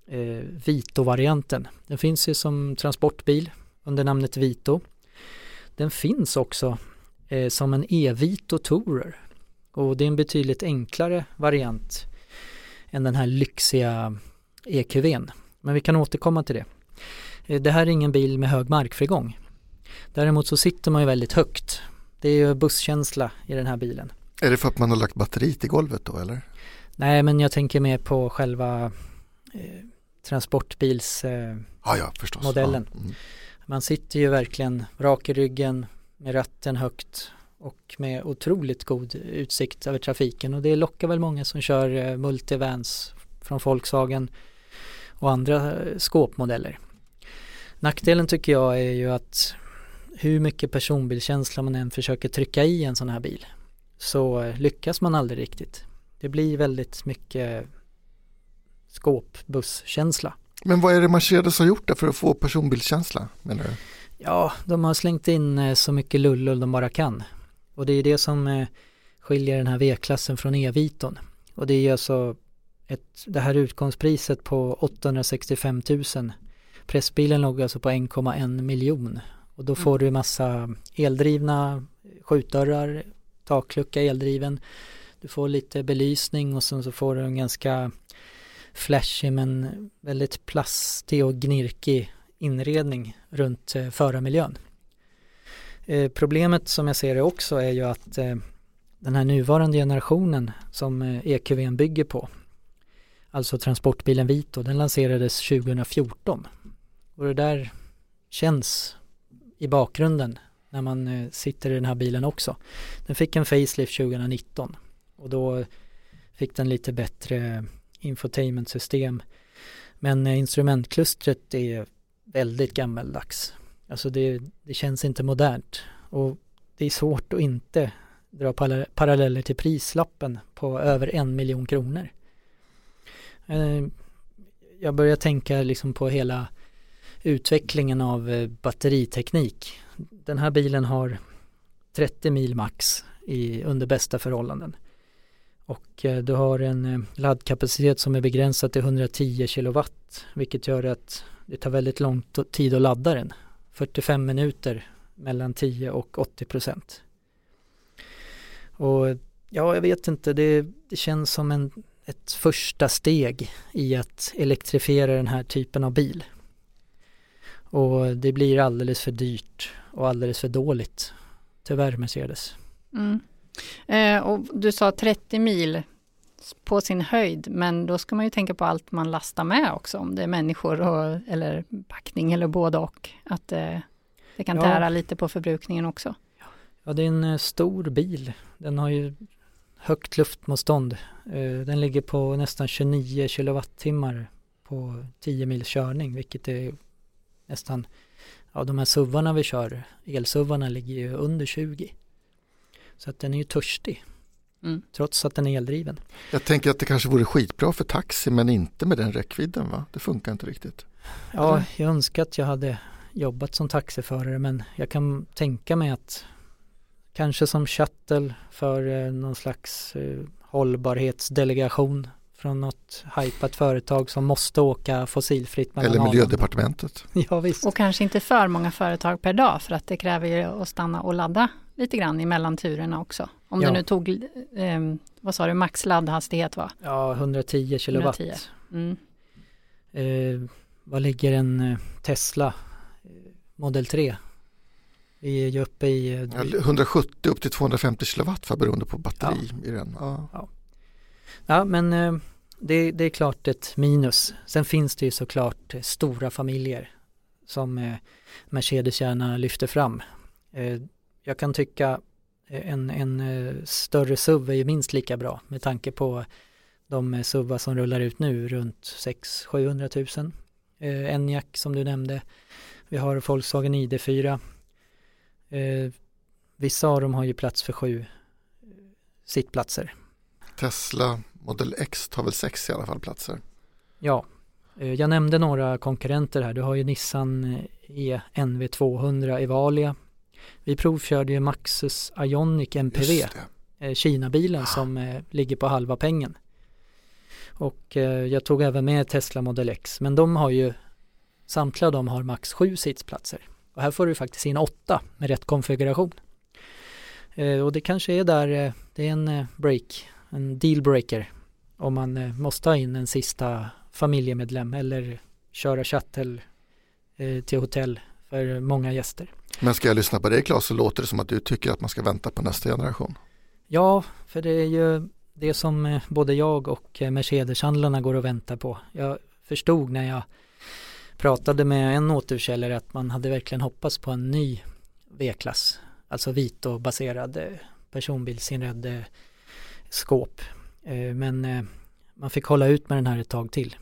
eh, Vito-varianten. Den finns ju som transportbil under namnet Vito. Den finns också eh, som en E-Vito Tourer och det är en betydligt enklare variant än den här lyxiga EQVn. Men vi kan återkomma till det. Eh, det här är ingen bil med hög markfrigång. Däremot så sitter man ju väldigt högt. Det är ju busskänsla i den här bilen. Är det för att man har lagt batteriet i golvet då eller? Nej men jag tänker mer på själva eh, transportbilsmodellen. Eh, ah, ja, ja, mm. Man sitter ju verkligen rak i ryggen med ratten högt och med otroligt god utsikt över trafiken och det lockar väl många som kör eh, multivans från Volkswagen och andra eh, skåpmodeller. Nackdelen tycker jag är ju att hur mycket personbilkänsla man än försöker trycka i en sån här bil så lyckas man aldrig riktigt. Det blir väldigt mycket skåpbusskänsla. Men vad är det Mercedes har gjort där för att få personbilskänsla menar du? Ja, de har slängt in eh, så mycket lullull de bara kan. Och det är det som eh, skiljer den här V-klassen från E-Viton. Och det är alltså ett, det här utgångspriset på 865 000. Pressbilen låg alltså på 1,1 miljon. Och då får mm. du massa eldrivna skjutdörrar, taklucka eldriven. Du får lite belysning och sen så får du en ganska flashig men väldigt plastig och gnirkig inredning runt eh, förarmiljön. Eh, problemet som jag ser det också är ju att eh, den här nuvarande generationen som eh, EQVn bygger på, alltså transportbilen Vito, den lanserades 2014. Och det där känns i bakgrunden när man eh, sitter i den här bilen också. Den fick en facelift 2019 och då fick den lite bättre infotainmentsystem. Men eh, instrumentklustret är väldigt gammeldags. Alltså det, det känns inte modernt och det är svårt att inte dra paralleller till prislappen på över en miljon kronor. Eh, jag börjar tänka liksom på hela utvecklingen av eh, batteriteknik. Den här bilen har 30 mil max i, under bästa förhållanden. Och eh, du har en eh, laddkapacitet som är begränsad till 110 kilowatt vilket gör att det tar väldigt lång tid att ladda den. 45 minuter mellan 10 och 80 procent. Och ja, jag vet inte, det, det känns som en, ett första steg i att elektrifiera den här typen av bil. Och det blir alldeles för dyrt och alldeles för dåligt. Tyvärr Mercedes. Mm. Eh, och du sa 30 mil på sin höjd, men då ska man ju tänka på allt man lastar med också, om det är människor och, eller packning eller både och. Att eh, det kan tära ja. lite på förbrukningen också. Ja, det är en eh, stor bil. Den har ju högt luftmotstånd. Eh, den ligger på nästan 29 kilowattimmar på 10 mils körning, vilket är nästan, ja de här suvarna vi kör, elsuvarna ligger ju under 20. Så att den är ju törstig. Mm. Trots att den är eldriven. Jag tänker att det kanske vore skitbra för taxi men inte med den räckvidden va? Det funkar inte riktigt. Ja, jag önskar att jag hade jobbat som taxiförare men jag kan tänka mig att kanske som shuttle för eh, någon slags eh, hållbarhetsdelegation från något hypat företag som måste åka fossilfritt Eller miljödepartementet. [laughs] ja, visst. Och kanske inte för många företag per dag för att det kräver ju att stanna och ladda lite grann i mellanturerna också. Om ja. du nu tog, eh, vad sa du, max laddhastighet va? Ja, 110 kilowatt. 110. Mm. Eh, vad ligger en eh, Tesla eh, Model 3? Vi är ju uppe i... Ja, 170 upp till 250 kilowatt för beroende på batteri ja. i den. Ja, ja. men eh, det, det, är klart ett minus. Sen finns det ju såklart eh, stora familjer som eh, Mercedes gärna lyfter fram. Jag kan tycka en, en större SUV är ju minst lika bra med tanke på de SUVar som rullar ut nu runt 600-700 000 eh, Enyaq som du nämnde. Vi har Volkswagen ID4. Eh, vissa av dem har ju plats för sju sittplatser. Tesla Model X tar väl sex i alla fall platser? Ja, eh, jag nämnde några konkurrenter här. Du har ju Nissan E NV200 Evalia. Vi provkörde ju Maxus Ionic MPV, eh, Kina-bilen som eh, ligger på halva pengen. Och eh, jag tog även med Tesla Model X men de har ju samtliga de har max sju sittplatser. Och här får du faktiskt in åtta med rätt konfiguration. Eh, och det kanske är där, eh, det är en break, en dealbreaker om man måste ha in en sista familjemedlem eller köra shuttle till hotell för många gäster. Men ska jag lyssna på dig Claes så låter det som att du tycker att man ska vänta på nästa generation. Ja, för det är ju det som eh, både jag och eh, Mercedes-handlarna går och väntar på. Jag förstod när jag pratade med en återförsäljare att man hade verkligen hoppats på en ny V-klass. Alltså Vito-baserad eh, personbilsinredd skåp. Eh, men eh, man fick hålla ut med den här ett tag till.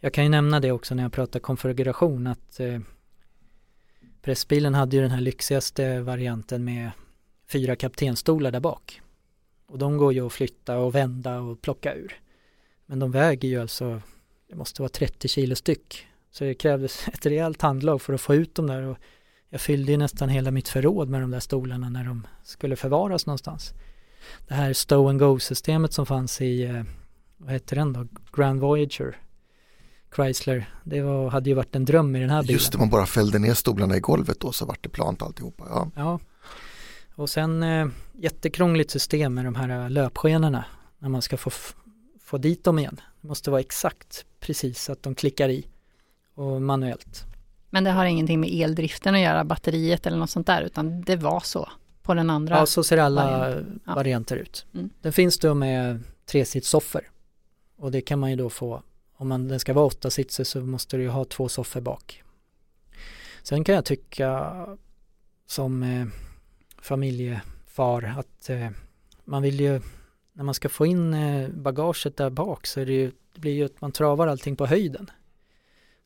Jag kan ju nämna det också när jag pratar konfiguration att eh, pressbilen hade ju den här lyxigaste varianten med fyra kaptenstolar där bak. Och de går ju att flytta och vända och plocka ur. Men de väger ju alltså, det måste vara 30 kilo styck. Så det krävdes [laughs] ett rejält handlag för att få ut dem där och jag fyllde ju nästan hela mitt förråd med de där stolarna när de skulle förvaras någonstans. Det här Stow and Go-systemet som fanns i, eh, vad hette den då, Grand Voyager Chrysler, det var, hade ju varit en dröm i den här bilen. Just det, man bara fällde ner stolarna i golvet då så vart det plant alltihopa. Ja, ja och sen eh, jättekrångligt system med de här eh, löpskenorna när man ska få, få dit dem igen. Det måste vara exakt precis så att de klickar i och manuellt. Men det har ingenting med eldriften att göra, batteriet eller något sånt där, utan det var så på den andra? Ja, så ser alla varianter, ja. ut. Mm. Den finns då med tresitssoffor och det kan man ju då få, om man, den ska vara åtta sitser så måste du ju ha två soffor bak. Sen kan jag tycka som eh, familjefar att eh, man vill ju när man ska få in eh, bagaget där bak så är det ju det blir ju att man travar allting på höjden.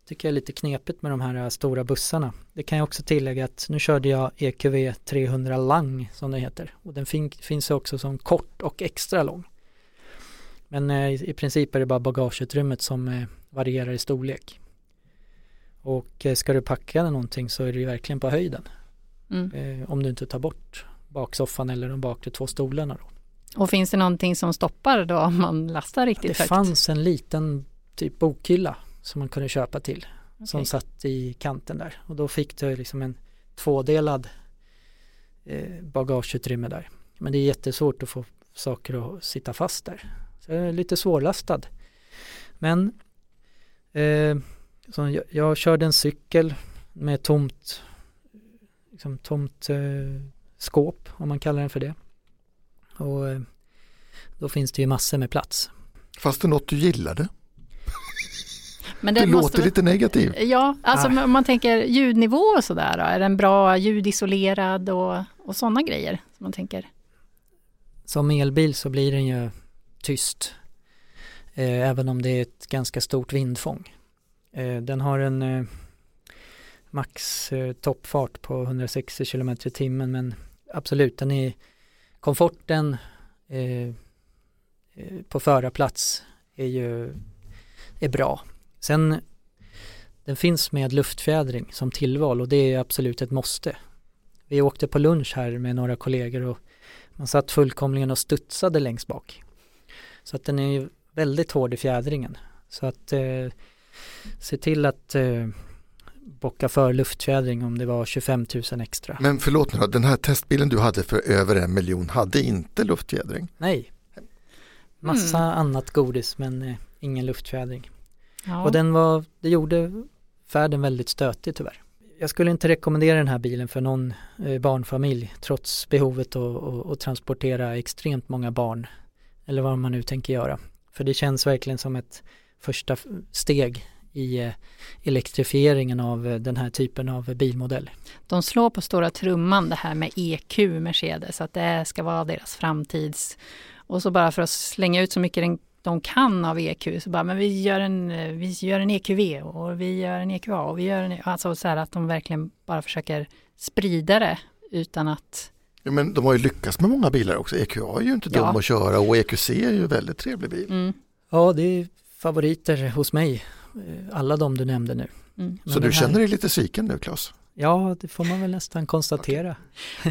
Tycker jag är lite knepigt med de här stora bussarna. Det kan jag också tillägga att nu körde jag EQV 300 Lang som det heter och den fin finns också som kort och extra lång. Men eh, i, princip är det bara bagageutrymmet som eh, varierar i storlek. Och eh, ska du packa någonting så är det ju verkligen på höjden. Mm. Eh, om du inte tar bort baksoffan eller de bakre två stolarna. Då. Och finns det någonting som stoppar då om man lastar riktigt Det högt? fanns en liten typ bokhylla som man kunde köpa till som Okej. satt i kanten där och då fick du liksom en tvådelad eh, bagageutrymme där. Men det är jättesvårt att få saker att sitta fast där. Så jag är lite svårlastad. Men eh, så jag, jag körde en cykel med tomt, liksom tomt eh, skåp om man kallar den för det. Och eh, då finns det ju massor med plats. Fast det något du gillade. Men Det, låter väl- lite negativt. Ja, alltså Ah. om man tänker ljudnivå och sådär är den bra ljudisolerad och, och sådana grejer? Som man tänker. Som elbil så blir den ju tyst. Eh, även om det är ett ganska stort vindfång. Eh, den har en eh, max eh, toppfart på 160 km i timmen men absolut den är komforten eh, eh, på förarplats är ju är bra. Sen den finns med luftfjädring som tillval och det är absolut ett måste. Vi åkte på lunch här med några kollegor och man satt fullkomligen och studsade längst bak. Så att den är ju väldigt hård i fjädringen. Så att eh, se till att eh, bocka för luftfjädring om det var 25 000 extra. Men förlåt nu den här testbilen du hade för över en miljon hade inte luftfjädring. Nej. Massa Mm. annat godis men eh, ingen luftfjädring. Ja. Och den var, det gjorde färden väldigt stötig tyvärr. Jag skulle inte rekommendera den här bilen för någon eh, barnfamilj trots behovet att att- att transportera extremt många barn. Eller vad man nu tänker göra. För det känns verkligen som ett första steg i eh, elektrifieringen av eh, den här typen av bilmodell. De slår på stora trumman det här med EQ Mercedes, att det ska vara deras framtids... Och så bara för att slänga ut så mycket den, de kan av EQ, så bara, men vi gör en, eh, vi gör en EQV och vi gör en EQA och vi gör en... Alltså så här att de verkligen bara försöker sprida det utan att... Ja, men de har ju lyckats med många bilar också. EQA är ju inte dum Ja. att köra och EQC är ju en väldigt trevlig bil. Mm, Ja, det är favoriter hos mig. eh, Alla de du nämnde nu. mm. Så du här- känner dig lite sviken nu Claes? Ja, det får man väl nästan konstatera.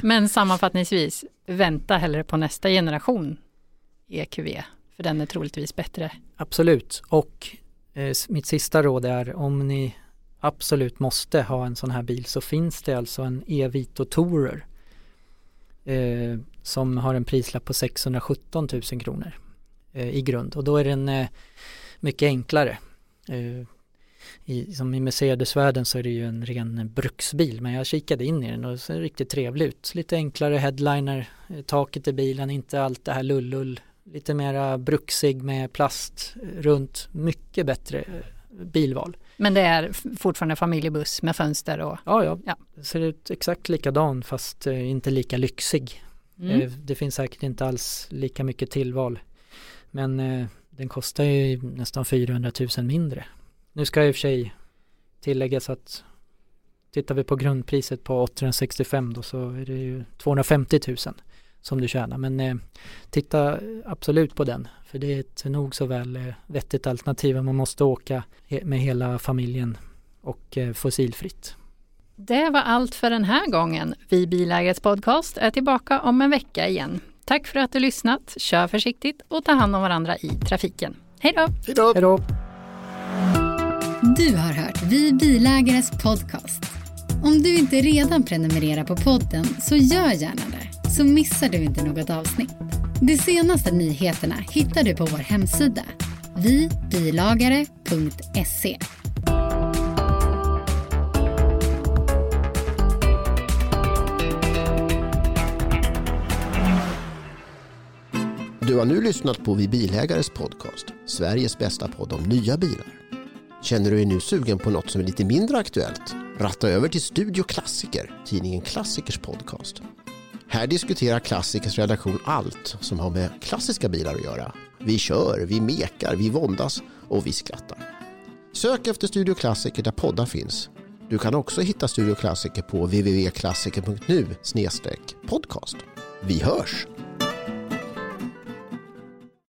Men sammanfattningsvis, vänta hellre på nästa generation EQV, för den är troligtvis bättre. Absolut. Och eh, mitt sista råd är om ni absolut måste ha en sån här bil så finns det alltså en E-Vito Tourer eh, som har en prislapp på 617 000 kronor eh, i grund och då är den eh, mycket enklare. Eh, i, som i Mercedes-världen så är det ju en ren bruksbil men jag kikade in i den och det ser riktigt trevlig ut. Lite enklare headliner, eh, taket i bilen, inte allt det här lullull lite mera bruksig med plast runt, mycket bättre eh, bilval. Men det är fortfarande familjebuss med fönster och... Ja, ja, Ja. det ser ut exakt likadan fast eh, inte lika lyxig. Mm. Eh, det finns säkert inte alls lika mycket tillval. Men den kostar ju nästan 400 000 mindre. Nu ska i och för sig tilläggas att tittar vi på grundpriset på 865 då så är det ju 250 000 som du tjänar. Men eh, titta absolut på den för det är ett nog så väl eh, vettigt alternativ om man måste åka he- med hela familjen och eh, fossilfritt. Det var allt för den här gången. Vi Bilägares podcast är tillbaka om en vecka igen. Tack för att du lyssnat. Kör försiktigt och ta hand om varandra i trafiken. Hej då! Hej då! Hej då! Du har hört Vi Bilägares podcast. Om du inte redan prenumererar på podden så gör gärna det, så missar du inte något avsnitt. De senaste nyheterna hittar du på vår hemsida, vibilagare.se. Du har nu lyssnat på Vi Bilägares podcast, Sveriges bästa podd om nya bilar. Känner du dig nu sugen på något som är lite mindre aktuellt? Ratta över till Studio Klassiker, tidningen Klassikers podcast. Här diskuterar Klassikers redaktion allt som har med klassiska bilar att göra. Vi kör, vi mekar, vi våndas och vi skrattar. Sök efter Studio Klassiker där poddar finns. Du kan också hitta Studio Klassiker på www.klassiker.nu podcast. Vi hörs!